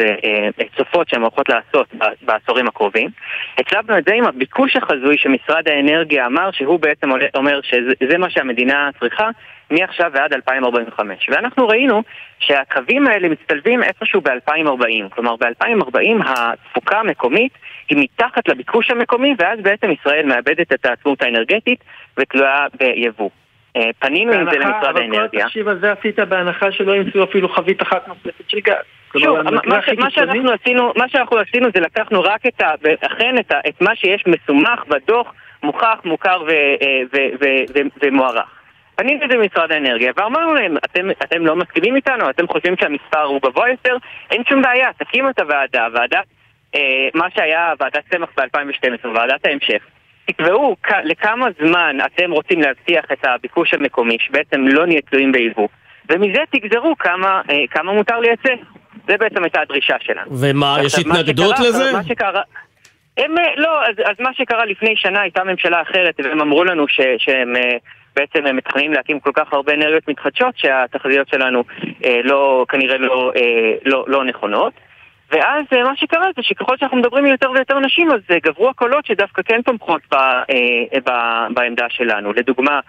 צופות שהן הולכות לעשות בעשורים הקרובים. הצלבנו את זה עם הביקוש החזוי שמשרד האנרגיה אמר שהוא בעצם אומר שזה מה שהמדינה צריכה מעכשיו ועד 2045. ואנחנו ראינו שהקווים האלה מצטלבים איפשהו ב-2040. כלומר, ב-2040 התפוקה המקומית היא מתחת לביקוש המקומי, ואז בעצם ישראל מאבדת את העצמאות האנרגטית ותלויה ביבוא. אה, פנינו עם זה למשרד אבל האנרגיה. כל התחשיב הזה עשית בהנחה שלא ימצאו אפילו חבית אחת נוספת של גז. שוב, מה, ש- שאנחנו עשינו, מה שאנחנו עשינו זה לקחנו רק את ה... אכן את, ה, את מה שיש מסומך בדוח, מוכח, מוכר ו, אה, ו, ו, ו, ומוערך. פנינו לזה במשרד האנרגיה ואמרנו להם, אתם, אתם לא מסכימים איתנו, אתם חושבים שהמספר הוא גבוה יותר, אין שום בעיה, תקימו את הוועדה, ועדת, אה, מה שהיה ועדת צמח ב-2012, ועדת ההמשך. תקבעו כ- לכמה זמן אתם רוצים להבטיח את הביקוש המקומי, שבעצם לא נהיה תלויים ביבוא. ומזה תגזרו כמה, אה, כמה מותר לייצא. זה בעצם הייתה הדרישה שלנו. ומה, יש התנגדות לזה? מה שקרה... הם, אה, לא, אז, אז מה שקרה לפני שנה הייתה ממשלה אחרת, והם אמרו לנו ש, שהם אה, בעצם הם מתכננים להקים כל כך הרבה אנרגיות מתחדשות שהתחזיות שלנו אה, לא, כנראה לא, אה, לא, לא נכונות. ואז אה, מה שקרה זה שככל שאנחנו מדברים עם יותר ויותר נשים, אז אה, גברו הקולות שדווקא כן תומכות ב, אה, ב, בעמדה שלנו. לדוגמה,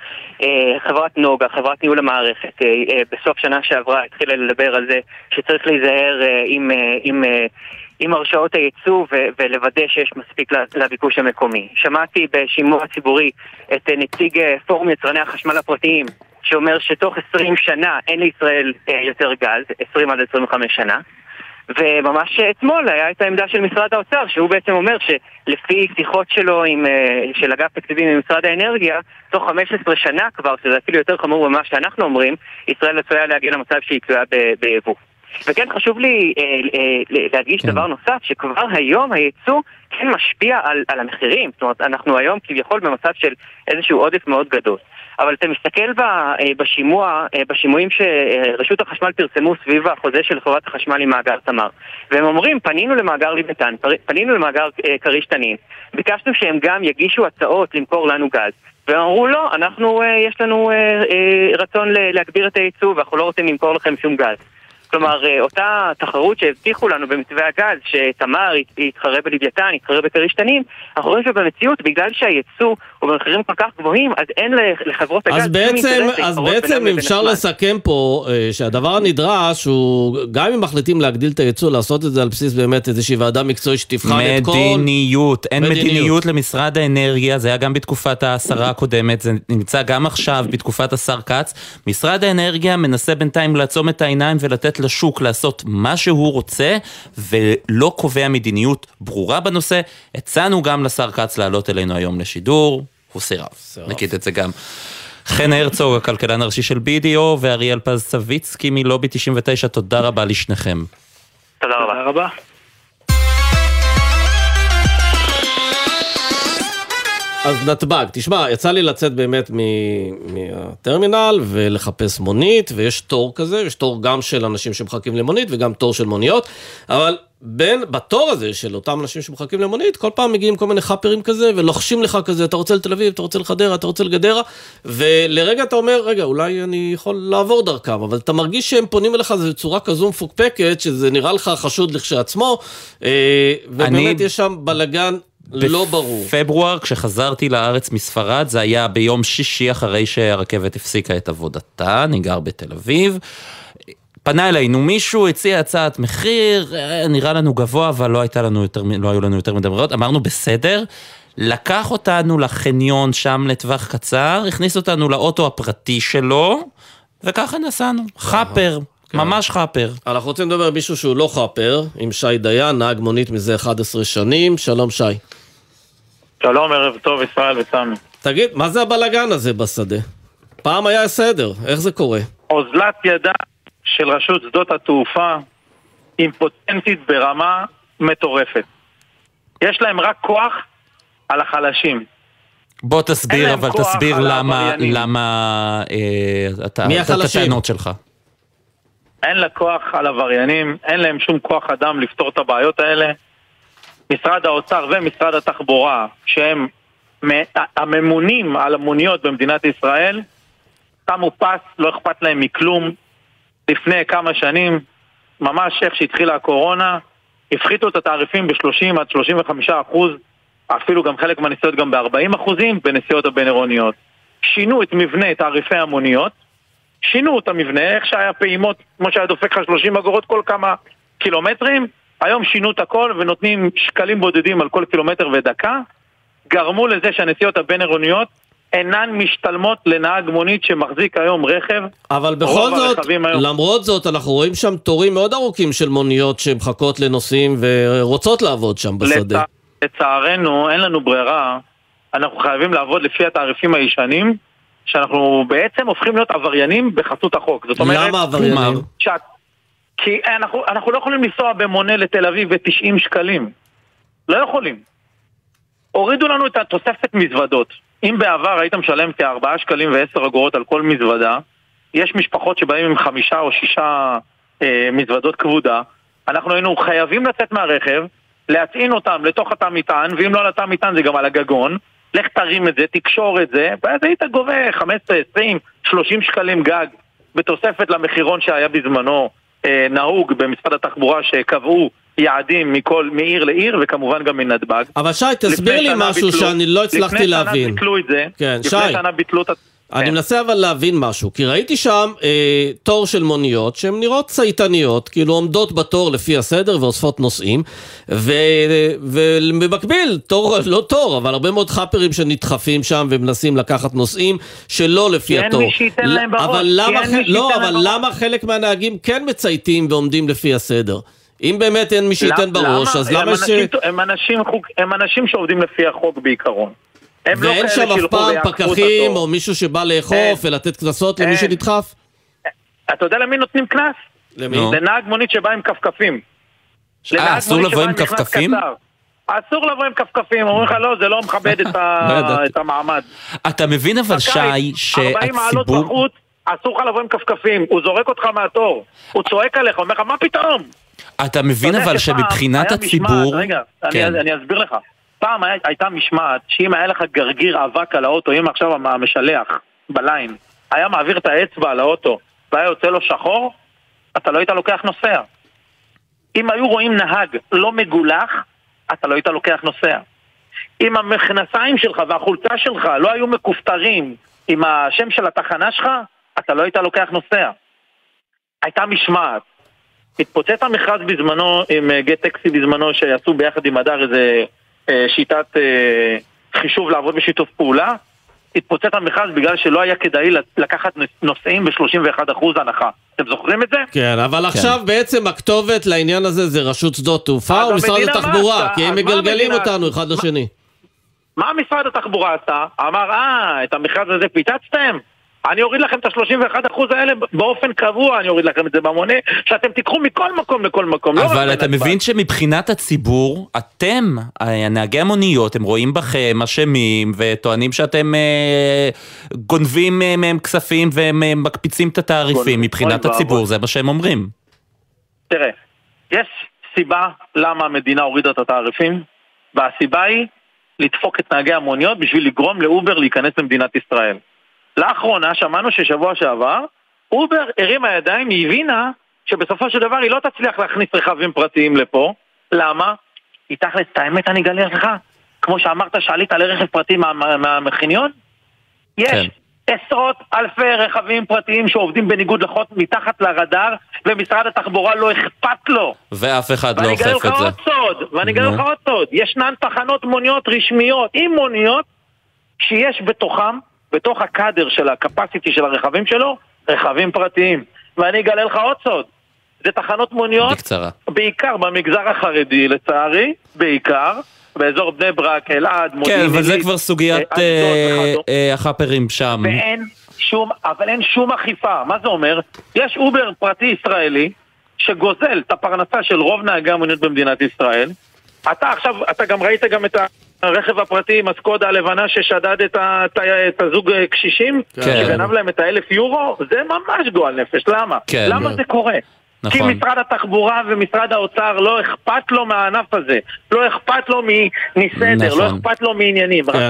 אה, חברת נוגה, חברת ניהול המערכת, אה, אה, בסוף שנה שעברה התחילה לדבר על זה שצריך להיזהר אה, עם, אה, עם, אה, עם הרשאות הייצוא ו- ולוודא שיש מספיק לביקוש המקומי. שמעתי בשימוע ציבורי את אה, נציג אה, פורום יצרני החשמל הפרטיים שאומר שתוך 20 שנה אין לישראל אה, יותר גז, 20 עד 25 שנה. וממש אתמול היה את העמדה של משרד האוצר, שהוא בעצם אומר שלפי שיחות שלו עם, של אגף תקציבים עם משרד האנרגיה, תוך 15 שנה כבר, שזה אפילו יותר חמור ממה שאנחנו אומרים, ישראל עשויה להגיע למצב שהיא תלויה ביבוא. וכן חשוב לי אה, אה, להדגיש כן. דבר נוסף, שכבר היום הייצוא כן משפיע על, על המחירים. זאת אומרת, אנחנו היום כביכול במצב של איזשהו עודף מאוד גדול. אבל אתה מסתכל ב, אה, בשימוע, אה, בשימועים שרשות החשמל פרסמו סביב החוזה של חברת החשמל עם מאגר תמר. והם אומרים, פנינו למאגר ליבטן, פנינו למאגר אה, כריש תנין, ביקשנו שהם גם יגישו הצעות למכור לנו גז. והם אמרו לא, אנחנו, אה, יש לנו אה, אה, רצון להגביר את הייצוא ואנחנו לא רוצים למכור לכם שום גז. כלומר, אה, אותה תחרות שהבטיחו לנו במתווה הגז, שתמר ית- יתחרה בלוויתן, יתחרה בכריש תנין, אנחנו רואים שבמציאות, בגלל שהייצוא הוא במחירים כל כך גבוהים, אז אין לחברות הגז אז בעצם, אז בעצם אפשר. לסכם פה אה, שהדבר הנדרש הוא, גם אם מחליטים להגדיל את הייצוא, לעשות את זה על בסיס באמת איזושהי ועדה מקצועית שתבחן את כל... מדיניות, אין מדיניות. מדיניות למשרד האנרגיה, זה היה גם בתקופת השרה הקודמת, זה נמצא גם עכשיו בתקופת השר כץ. משרד האנרגיה מנסה בינתיים לעצום את העיניים ולתת לשוק לעשות מה שהוא רוצה, ולא קובע מדיניות ברורה בנושא. הצענו גם לשר כץ לעלות אלינו היום לשידור, הוא סירב. נגיד את זה גם. חן הרצוג, הכלכלן הראשי של BDO, ואריאל פז סביצקי מלובי 99, תודה רבה לשניכם. תודה רבה. אז נתב"ג, תשמע, יצא לי לצאת באמת מהטרמינל ולחפש מונית, ויש תור כזה, יש תור גם של אנשים שמחכים למונית וגם תור של מוניות, אבל בין, בתור הזה של אותם אנשים שמחכים למונית, כל פעם מגיעים כל מיני חאפרים כזה, ולוחשים לך כזה, אתה רוצה לתל אביב, אתה רוצה לחדרה, אתה רוצה לגדרה, ולרגע אתה אומר, רגע, אולי אני יכול לעבור דרכם, אבל אתה מרגיש שהם פונים אליך בצורה כזו מפוקפקת, שזה נראה לך חשוד לכשעצמו, אה, ובאמת יש שם בלאגן לא ברור. בפברואר, כשחזרתי לארץ מספרד, זה היה ביום שישי אחרי שהרכבת הפסיקה את עבודתה, אני גר בתל אביב. פנה אלינו מישהו, הציע הצעת מחיר, אה, נראה לנו גבוה, אבל לא, לנו יותר, לא היו לנו יותר מדי ברירות, אמרנו בסדר. לקח אותנו לחניון שם לטווח קצר, הכניס אותנו לאוטו הפרטי שלו, וככה נסענו. חאפר, ממש חאפר. אנחנו רוצים לדבר עם מישהו שהוא לא חאפר, עם שי דיין, נהג מונית מזה 11 שנים. שלום שי. שלום, ערב טוב, ישראל וסמי. תגיד, מה זה הבלגן הזה בשדה? פעם היה סדר, איך זה קורה? אוזלת ידה של רשות שדות התעופה אימפוטנטית ברמה מטורפת. יש להם רק כוח על החלשים. בוא תסביר, אבל תסביר למה. למה אה, אתה, מי את החלשים? הטענות שלך. אין לה כוח על עבריינים, אין להם שום כוח אדם לפתור את הבעיות האלה. משרד האוצר ומשרד התחבורה, שהם הממונים על המוניות במדינת ישראל, שמו פס, לא אכפת להם מכלום. לפני כמה שנים, ממש איך שהתחילה הקורונה, הפחיתו את התעריפים ב-30 עד 35 אחוז, אפילו גם חלק מהנסיעות גם ב-40 אחוזים בנסיעות הבין-עירוניות. שינו את מבנה תעריפי המוניות, שינו את המבנה, איך שהיה פעימות, כמו שהיה דופק לך 30 אגורות כל כמה קילומטרים, היום שינו את הכל ונותנים שקלים בודדים על כל קילומטר ודקה, גרמו לזה שהנסיעות הבין-עירוניות אינן משתלמות לנהג מונית שמחזיק היום רכב. אבל בכל זאת, היום- למרות זאת, אנחנו רואים שם תורים מאוד ארוכים של מוניות שמחכות לנוסעים ורוצות לעבוד שם בשדה. לצע- לצערנו, אין לנו ברירה, אנחנו חייבים לעבוד לפי התעריפים הישנים, שאנחנו בעצם הופכים להיות עבריינים בחסות החוק. זאת אומרת... למה עבריינים? כי אנחנו, אנחנו לא יכולים לנסוע במונה לתל אביב ב-90 שקלים. לא יכולים. הורידו לנו את התוספת מזוודות. אם בעבר היית משלם כ-4 שקלים ו-10 אגורות על כל מזוודה, יש משפחות שבאים עם חמישה או שישה אה, מזוודות כבודה, אנחנו היינו חייבים לצאת מהרכב, להטעין אותם לתוך התא מטען, ואם לא על התא מטען זה גם על הגגון, לך תרים את זה, תקשור את זה, ואז היית גובה 15, 20, 30 שקלים גג, בתוספת למחירון שהיה בזמנו אה, נהוג במשרד התחבורה שקבעו יעדים מכל, מעיר לעיר וכמובן גם מנתב"ג. אבל שי, תסביר לי משהו ביטלו, שאני לא הצלחתי להבין. לפני שנה ביטלו את זה, כן, לפני שי. שנה ביטלו את... אני כן. מנסה אבל להבין משהו, כי ראיתי שם אה, תור של מוניות שהן נראות צייתניות, כאילו עומדות בתור לפי הסדר ואוספות נוסעים, ו, ובמקביל, תור, לא תור, אבל הרבה מאוד חאפרים שנדחפים שם ומנסים לקחת נוסעים שלא לפי כי אין התור. מי שייתן להם בראש, אבל כי למה, לא, אבל. למה חלק מהנהגים כן מצייתים ועומדים לפי הסדר? אם באמת אין מי שייתן בראש, אז הם למה ש... אנשים- הם אנשים חוק- הם אנשים שעובדים לפי החוק בעיקרון. הם לא ואין שם אף פעם פקחים. או מישהו שבא לאכוף אין. ולתת קנסות למי. שנדחף? אתה יודע למי נותנים קנס? למי? לנהג מונית שבא עם כפכפים. אה, אסור לבוא עם כפכפים? אסור לבוא עם כפכפים, אומרים לך לא, זה לא מכבד את ה- *laughs* לא המעמד. אתה מבין אבל, שי, בקיץ, 40 מעלות שהציבור... בחוץ, אסור לך לבוא עם כפכפים, הוא זורק אותך מהתור, הוא צועק עליך, אומר לך מה פתאום? אתה מבין אבל שמבחינת הציבור... רגע, כן. אני, אני אסביר לך. פעם היה, הייתה משמעת שאם היה לך גרגיר אבק על האוטו, אם עכשיו המ- המשלח בליין היה מעביר את האצבע על האוטו והיה יוצא לו שחור, אתה לא היית לוקח נוסע. אם היו רואים נהג לא מגולח, אתה לא היית לוקח נוסע. אם המכנסיים שלך והחולצה שלך לא היו מכופתרים עם השם של התחנה שלך, אתה לא היית לוקח נוסע. הייתה משמעת. התפוצץ המכרז בזמנו עם אה, גט טקסי בזמנו שעשו ביחד עם הדר איזה שיטת אה, חישוב לעבוד בשיתוף פעולה התפוצץ המכרז בגלל שלא היה כדאי לקחת נוסעים ב-31% הנחה. אתם זוכרים את זה? כן, אבל עכשיו בעצם הכתובת לעניין הזה זה רשות שדות תעופה או משרד מה התחבורה? כי הם מה מגלגלים המדינה- אותנו אחד לשני. מה משרד התחבורה עשה? אמר, אה, את המכרז הזה פיצצתם? אני אוריד לכם את ה-31% האלה באופן קבוע, אני אוריד לכם את זה במונה, שאתם תיקחו מכל מקום לכל מקום. לא אבל אתה בנתב"ג. מבין שמבחינת הציבור, אתם, אה, נהגי המוניות, הם רואים בכם אשמים וטוענים שאתם אה, גונבים אה, מהם כספים והם אה, מקפיצים את התעריפים. גונבים. מבחינת אוי הציבור, ואבוי. זה מה שהם אומרים. תראה, יש סיבה למה המדינה הורידה את התעריפים, והסיבה היא לדפוק את נהגי המוניות בשביל לגרום לאובר להיכנס למדינת ישראל. לאחרונה שמענו ששבוע שעבר, אובר הרימה ידיים, היא הבינה שבסופו של דבר היא לא תצליח להכניס רכבים פרטיים לפה. למה? היא תכלס, את האמת אני אגלה לך. כמו שאמרת שעלית לרכב פרטי מה- מה- מהמכיניון, יש כן. עשרות אלפי רכבים פרטיים שעובדים בניגוד לחוק מתחת לרדאר, ומשרד התחבורה לא אכפת לו. ואף אחד לא ואני אגלה אוכף לך את זה. עוד סוד, ואני אגלה. לך עוד סוד. ישנן תחנות מוניות רשמיות עם מוניות שיש בתוכם, בתוך הקאדר של ה capacity של הרכבים שלו, רכבים פרטיים. ואני אגלה לך עוד סוד. זה תחנות מוניות, בקצרה. בעיקר במגזר החרדי לצערי, בעיקר, באזור בני ברק, אלעד, כן, מודיעין אבל זה כבר סוגיית אה, אה. אה, החאפרים שם. ואין שום, אבל אין שום אכיפה. מה זה אומר? יש אובר פרטי ישראלי שגוזל את הפרנסה של רוב נהגי המוניות במדינת ישראל. אתה עכשיו, אתה גם ראית גם את הרכב הפרטי עם הסקודה הלבנה ששדד את, ה, את, הזוג אה, קשישים, כן. שגנב להם את האלף יורו? זה ממש גועל נפש, למה? כן. למה כן. זה קורה? כי נכון. משרד התחבורה ומשרד האוצר לא אכפת לו מהענף הזה, לא אכפת לו מסדר, לא נכון. אכפת לו מעניינים. כן,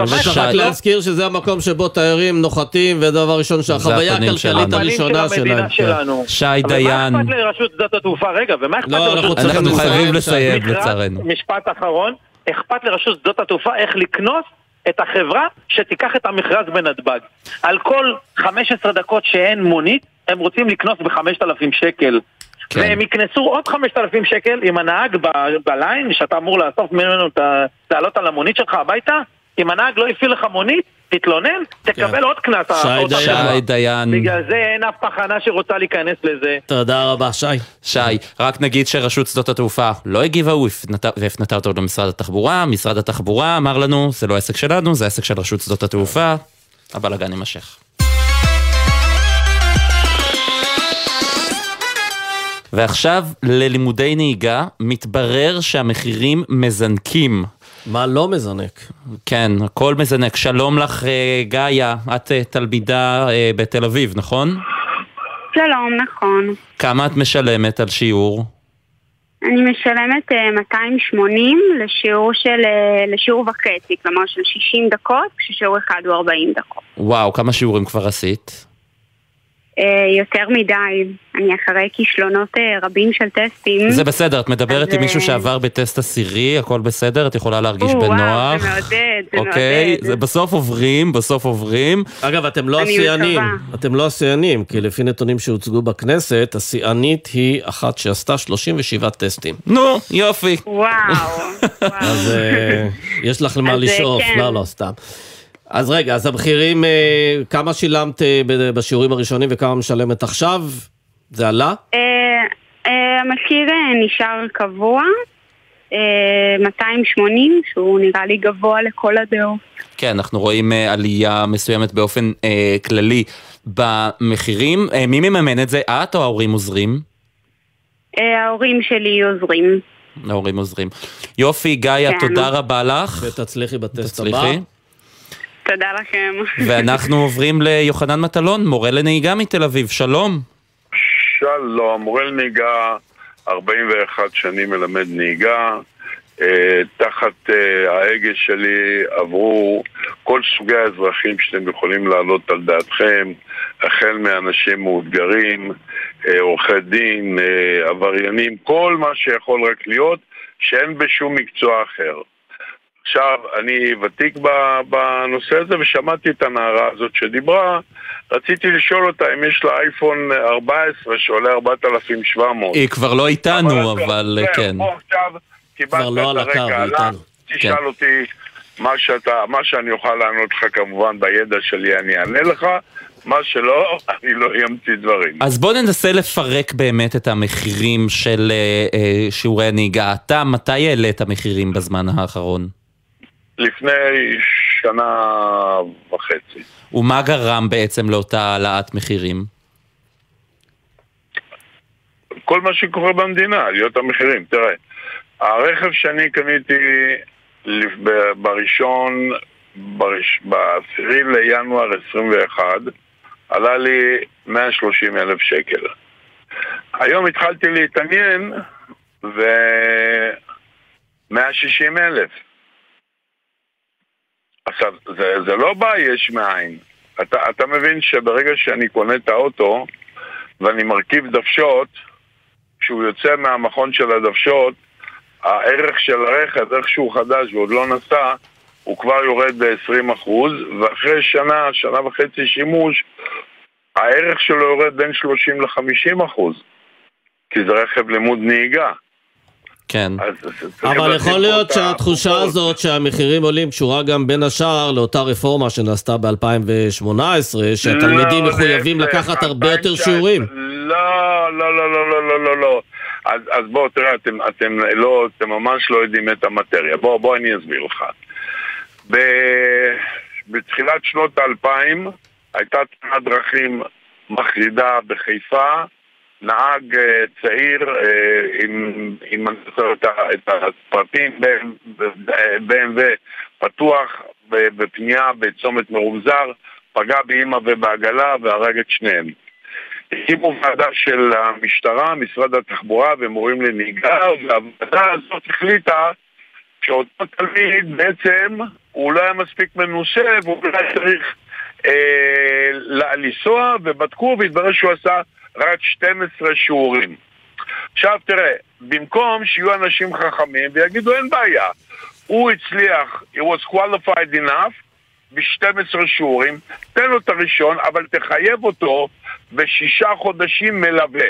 לו? להזכיר שזה המקום שבו תיירים נוחתים, ודבר ראשון שהחוויה הכלכלית. הראשונה שלהם. כן. שלנו. שי אבל דיין. מה אכפת לרשות שדות התעופה? רגע, ומה אכפת לא, לרשות אנחנו שדות צריכים אנחנו התעופה? חייבים לסיים, לצערנו. משפט אחרון, אכפת לרשות שדות התעופה איך לקנוס את החברה שתיקח את המכרז בנתב"ג. על כל 15 דקות שאין מונית, הם רוצים לקנוס ב-5,000 שקל. כן. והם יקנסו עוד 5,000 שקל אם הנהג ב- בליין, שאתה אמור לאסוף ממנו. לעלות על המונית שלך הביתה, אם הנהג לא הפעיל לך מונית, תתלונן, תקבל עוד קנס. כן. שי עוד דיין. שי דיין. בגלל זה אין אף תחנה שרוצה להיכנס לזה. תודה רבה, שי. שי, רק נגיד שרשות שדות התעופה לא הגיבה והפנתה- והפנתה אותו למשרד התחבורה, משרד התחבורה אמר לנו, זה לא עסק שלנו, זה עסק של רשות שדות התעופה, הבלאגן יימשך. ועכשיו ללימודי נהיגה, מתברר שהמחירים מזנקים. מה לא מזנק? כן, הכל מזנק. שלום לך, אה, גאיה, את אה, תלמידה אה, בתל אביב, נכון? שלום, נכון. כמה את משלמת על שיעור? אני משלמת אה, 280 לשיעור של, לשיעור וחצי, כלומר של 60 דקות, כששיעור אחד הוא 40 דקות. וואו, כמה שיעורים כבר עשית? אה, יותר מדי, אני אחרי כישלונות אה, רבים של טסטים. זה בסדר, את מדברת אז, עם מישהו אה, שעבר בטסט עשירי, הכל בסדר? את יכולה להרגיש או, וואו, בנוח? זה מעודד, זה אוקיי, מעודד. זה בסוף עוברים, בסוף עוברים. אגב, אתם לא אני השיאנים. אתם לא השיאנים, כי לפי נתונים שהוצגו בכנסת, השיאנית היא אחת שעשתה 37 טסטים. נו, יופי. *laughs* וואו. אז אה, יש לך למה אז, לשאוף, כן. לא, לא, סתם. אז רגע, אז המחירים, אה, כמה שילמת אה, ב- בשיעורים הראשונים וכמה משלמת עכשיו? זה עלה? אה, המחיר נשאר קבוע, אה, 280, שהוא נראה לי גבוה לכל הדעות. כן, אנחנו רואים עלייה מסוימת באופן אה, כללי במחירים. אה, מי מממן את זה? את או ההורים עוזרים? אה, ההורים שלי עוזרים. ההורים עוזרים. יופי, גאיה, כן. תודה רבה לך. ותצליחי בטסט הבא. תודה לכם. ואנחנו עוברים ליוחנן מטלון, מורה לנהיגה מתל אביב. שלום. שלום, מורה לנהיגה, 41 שנים מלמד נהיגה. אה, תחת אה, ההגה שלי עברו כל סוגי האזרחים שאתם יכולים להעלות על דעתכם, החל מאנשים מאותגרים, אה, עורכי דין, אה, עבריינים, כל מה שיכול רק להיות, שאין בשום מקצוע אחר. עכשיו, אני ותיק בנושא הזה ושמעתי את הנערה הזאת שדיברה, רציתי לשאול אותה אם יש לה אייפון 14 שעולה 4,700. היא כבר לא איתנו, אבל זהו, כן. עכשיו קיבלת כבר לא את הקו, הרקע היא עליו, איתנו. תשאל כן. אותי מה, שאתה, מה שאני אוכל לענות לך כמובן בידע שלי אני אענה לך, מה שלא, *laughs* אני לא אמציא דברים. אז בוא ננסה לפרק באמת את המחירים של אה, אה, שיעורי הנהיגה. אתה, מתי העלית מחירים בזמן האחרון? לפני שנה וחצי. ומה גרם בעצם לאותה העלאת מחירים? כל מה שקורה במדינה, עליות המחירים. תראה, הרכב שאני קניתי בראשון, בראש- בעשירי לינואר 21, עלה לי 130 אלף שקל. היום התחלתי להתעניין, ו... 160 אלף. עכשיו, זה, זה לא בא יש מאין. אתה, אתה מבין שברגע שאני קונה את האוטו ואני מרכיב דוושות, כשהוא יוצא מהמכון של הדוושות, הערך של הרכב, איך שהוא חדש ועוד לא נסע, הוא כבר יורד ב-20%, ואחרי שנה, שנה וחצי שימוש, הערך שלו יורד בין 30 ל-50%, כי זה רכב לימוד נהיגה. כן. אבל יכול להיות שהתחושה הזאת שהמחירים עולים קשורה גם בין השאר לאותה רפורמה שנעשתה ב-2018, שהתלמידים לא, מחויבים להפך, לקחת הרבה יותר 2019. שיעורים. לא, לא, לא, לא, לא, לא, לא, לא. אז, אז בואו, תראה, אתם, אתם, לא, אתם ממש לא יודעים את המטריה. בואו, בוא אני אסביר לך. ב... בתחילת שנות האלפיים הייתה תאונת דרכים מחרידה בחיפה, נהג אה, צעיר אה, עם, עם אני זוכר את הפרטים ב-BMW פתוח בפנייה בצומת מרומזר, פגע באימא ובעגלה והרג את שניהם. הקימו ועדה של המשטרה, משרד התחבורה ומורים לנהיגה, והוועדה הזאת החליטה שאותו תלמיד בעצם הוא לא היה מספיק מנוסה והוא אולי צריך אה, לנסוע ובדקו והתברר שהוא עשה רק 12 שיעורים. עכשיו תראה, במקום שיהיו אנשים חכמים ויגידו אין בעיה, הוא הצליח, he was qualified enough ב-12 שיעורים, תן לו את הראשון, אבל תחייב אותו בשישה חודשים מלווה.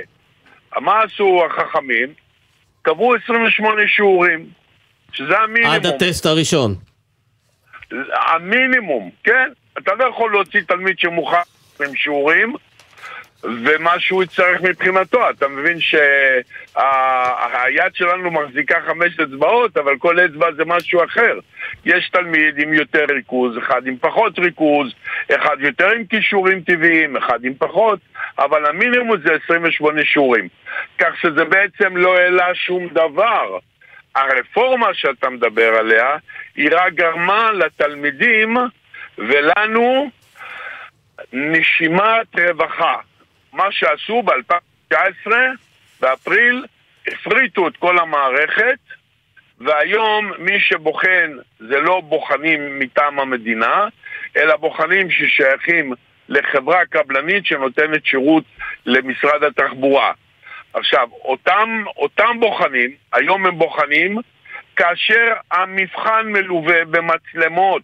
מה עשו החכמים? קבעו 28 שיעורים, שזה המינימום. עד הטסט הראשון. המינימום, כן? אתה לא יכול להוציא תלמיד שמוכן עם שיעורים ומה שהוא יצטרך מבחינתו. אתה מבין שהיד שלנו מחזיקה חמש אצבעות, אבל כל אצבע זה משהו אחר. יש תלמיד עם יותר ריכוז, אחד עם פחות ריכוז, אחד יותר עם כישורים טבעיים, אחד עם פחות, אבל המינימום זה 28 שיעורים. כך שזה בעצם לא העלה שום דבר. הרפורמה שאתה מדבר עליה, היא רק גרמה לתלמידים ולנו נשימת רווחה. מה שעשו ב-2019, באפריל, הפריטו את כל המערכת, והיום מי שבוחן זה לא בוחנים מטעם המדינה, אלא בוחנים ששייכים לחברה קבלנית שנותנת שירות למשרד התחבורה. עכשיו, אותם, אותם בוחנים, היום הם בוחנים, כאשר המבחן מלווה במצלמות.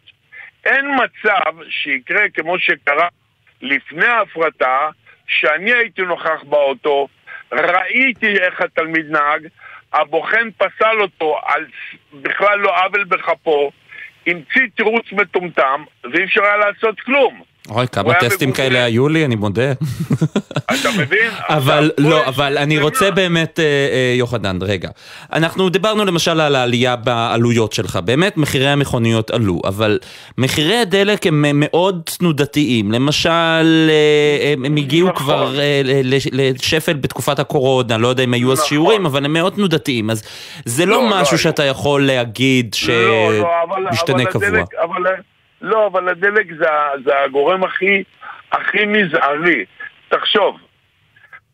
אין מצב שיקרה כמו שקרה לפני ההפרטה, שאני הייתי נוכח באוטו, ראיתי איך התלמיד נהג, הבוחן פסל אותו על בכלל לא עוול בכפו, המציא תירוץ מטומטם, ואי אפשר היה לעשות כלום. אוי, כמה טסטים כאלה היו לי, אני מודה. אתה מבין? *laughs* אבל לא, אבל אני רוצה באמת, אה, אה, יוחנן, רגע. אנחנו דיברנו למשל על העלייה בעלויות שלך. באמת, מחירי המכוניות עלו, אבל מחירי הדלק הם מאוד תנודתיים. למשל, אה, הם הגיעו נכון. כבר לשפל בתקופת הקורונה, לא יודע אם היו אז נכון. שיעורים, אבל הם מאוד תנודתיים. אז זה לא לא, לא משהו. שאתה יכול להגיד לא, שמשתנה קבוע. לא, אבל הדלק זה, זה הגורם הכי, הכי מזערי. תחשוב,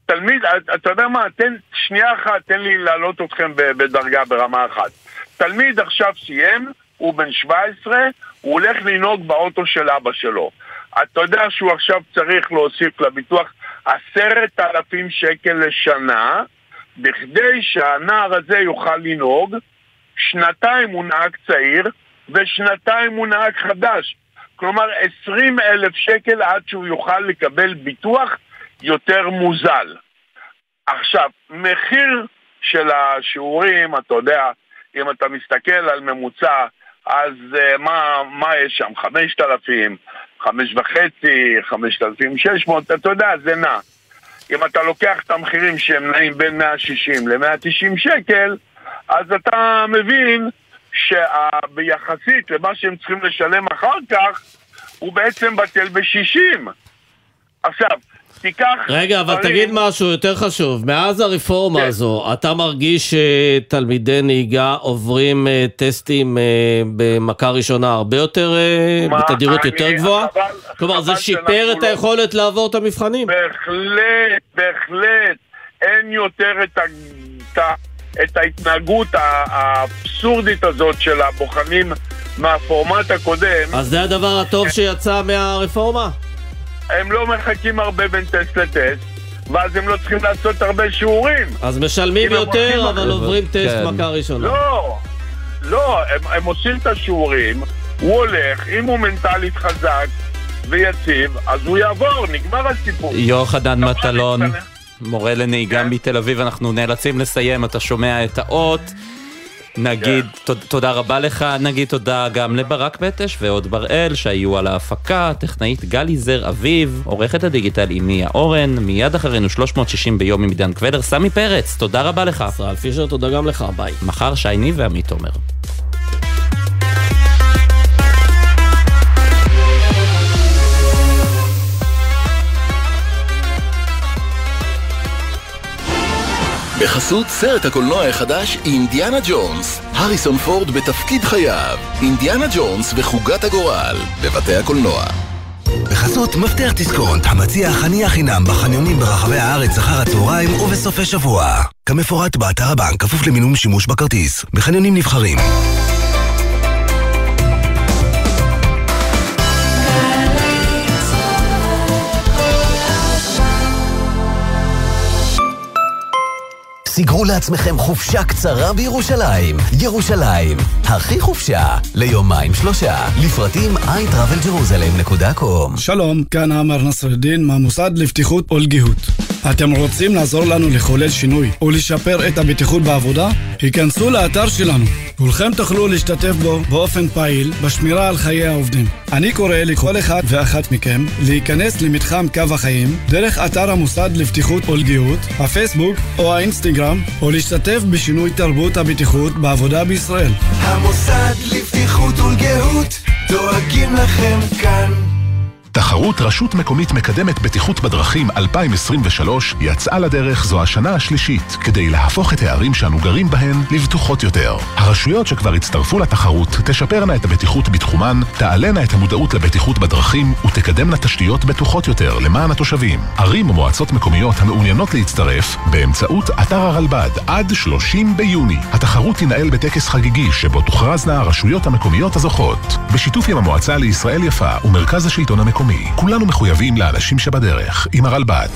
תלמיד, אתה- אתה יודע מה, תן, שנייה אחת, תן לי להעלות אתכם בדרגה ברמה אחת. תלמיד עכשיו סיים, הוא בן 17, הוא הולך לנהוג באוטו של אבא שלו. אתה יודע שהוא עכשיו צריך להוסיף לביטוח עשרת אלפים שקל לשנה, בכדי שהנער הזה יוכל לנהוג, שנתיים הוא נהג צעיר, ושנתיים הוא נהג חדש. כלומר, 20 אלף שקל עד שהוא יוכל לקבל ביטוח יותר מוזל. עכשיו, מחיר של השיעורים, אתה יודע, אם אתה מסתכל על ממוצע, אז uh, מה, מה יש שם? 5,000, 5,500, 5,600, אתה יודע, זה נע. אם אתה לוקח את המחירים שהם נעים בין 160 ל-190 שקל, אז אתה מבין שביחסית למה שהם צריכים לשלם אחר כך, הוא בעצם בטל ב-60. עכשיו, תיקח... רגע, אבל דברים- תגיד משהו יותר חשוב. מאז הרפורמה כן. הזו, אתה מרגיש שתלמידי נהיגה עוברים אה, טסטים אה, במכה ראשונה הרבה יותר, אה, מה, בתדירות אני- יותר גבוהה? חבל- כלומר, זה שיפר את לא- היכולת לעבור את המבחנים? בהחלט, בהחלט. אין יותר את, ה... את, ההתנהגות ה- האבסורדית הזאת של הבוחנים מהפורמט הקודם. אז זה הדבר הטוב שיצא מהרפורמה? הם לא מחכים הרבה בין טסט לטסט, ואז הם לא צריכים לעשות הרבה שיעורים. אז משלמים יותר, אבל עוברים טסט כן. מכה ראשונה. לא, לא, הם, הם עושים את השיעורים, הוא הולך, אם הוא מנטלית חזק ויציב, אז הוא יעבור, נגמר הסיפור. יוחנן מטלון, מורה לנהיגה מתל אביב, אנחנו נאלצים לסיים, אתה שומע את האות. נגיד תוד- תודה רבה לך, נגיד תודה גם לברק בטש ועוד בראל שהיו על ההפקה, טכנאית גלי זר אביב, עורכת הדיגיטל עם מיה אורן, מיד אחרינו 360 ביום עם עידן קבלר, סמי פרץ, תודה רבה לך. ישראל פישר, תודה גם לך, ביי. מחר שייני ועמית עומר. בחסות סרט הקולנוע החדש אינדיאנה ג'ונס, הריסון פורד בתפקיד חייו, אינדיאנה ג'ונס וחוגת הגורל, בבתי הקולנוע. בחסות מפתח דיסקונט, המציע חניה חינם בחניונים ברחבי הארץ אחר הצהריים ובסופי שבוע. כמפורט באתר הבנק, כפוף למינום שימוש בכרטיס, בחניונים נבחרים. סיגרו לעצמכם חופשה קצרה בירושלים. ירושלים, הכי חופשה, ליומיים שלושה. לפרטים iTravelJerusalem.com שלום, כאן עמר נסרדין מהמוסד לבטיחות ולגיהות. אתם רוצים לעזור לנו לחולל שינוי ולשפר את הבטיחות בעבודה? היכנסו לאתר שלנו. כולכם תוכלו להשתתף בו באופן פעיל בשמירה על חיי העובדים. אני קורא לכל אחד ואחת מכם להיכנס למתחם קו החיים דרך אתר המוסד לבטיחות ולגיהות, הפייסבוק או האינסטגרם, או להשתתף בשינוי תרבות הבטיחות בעבודה בישראל. המוסד לבטיחות ולגהות דואגים לכם כאן תחרות רשות מקומית מקדמת בטיחות בדרכים 2023 יצאה לדרך זו השנה השלישית כדי להפוך את הערים שאנו גרים בהן לבטוחות יותר. הרשויות שכבר הצטרפו לתחרות תשפרנה את הבטיחות בתחומן, תעלנה את המודעות לבטיחות בדרכים ותקדמנה תשתיות בטוחות יותר למען התושבים. ערים ומועצות מקומיות המעוניינות להצטרף באמצעות אתר הרלב"ד עד 30 ביוני. התחרות תינעל בטקס חגיגי שבו תוכרזנה הרשויות המקומיות הזוכות. בשיתוף עם המועצה לישראל יפה ומרכז השלטון המקומי. כולנו מחויבים לאנשים שבדרך עם הרלב"ד.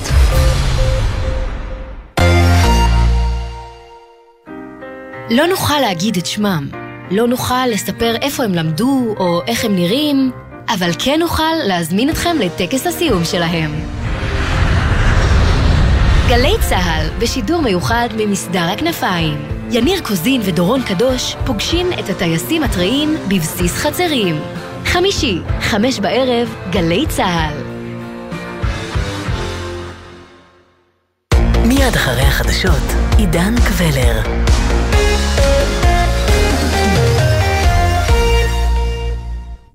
לא נוכל להגיד את שמם, לא נוכל לספר איפה הם למדו או איך הם נראים, אבל כן נוכל להזמין אתכם לטקס הסיום שלהם. גלי צה"ל, בשידור מיוחד ממסדר הכנפיים. יניר קוזין ודורון קדוש פוגשים את הטייסים הטריים בבסיס חצרים. חמישי, חמש בערב, גלי צה"ל. מיד אחרי החדשות, עידן קבלר.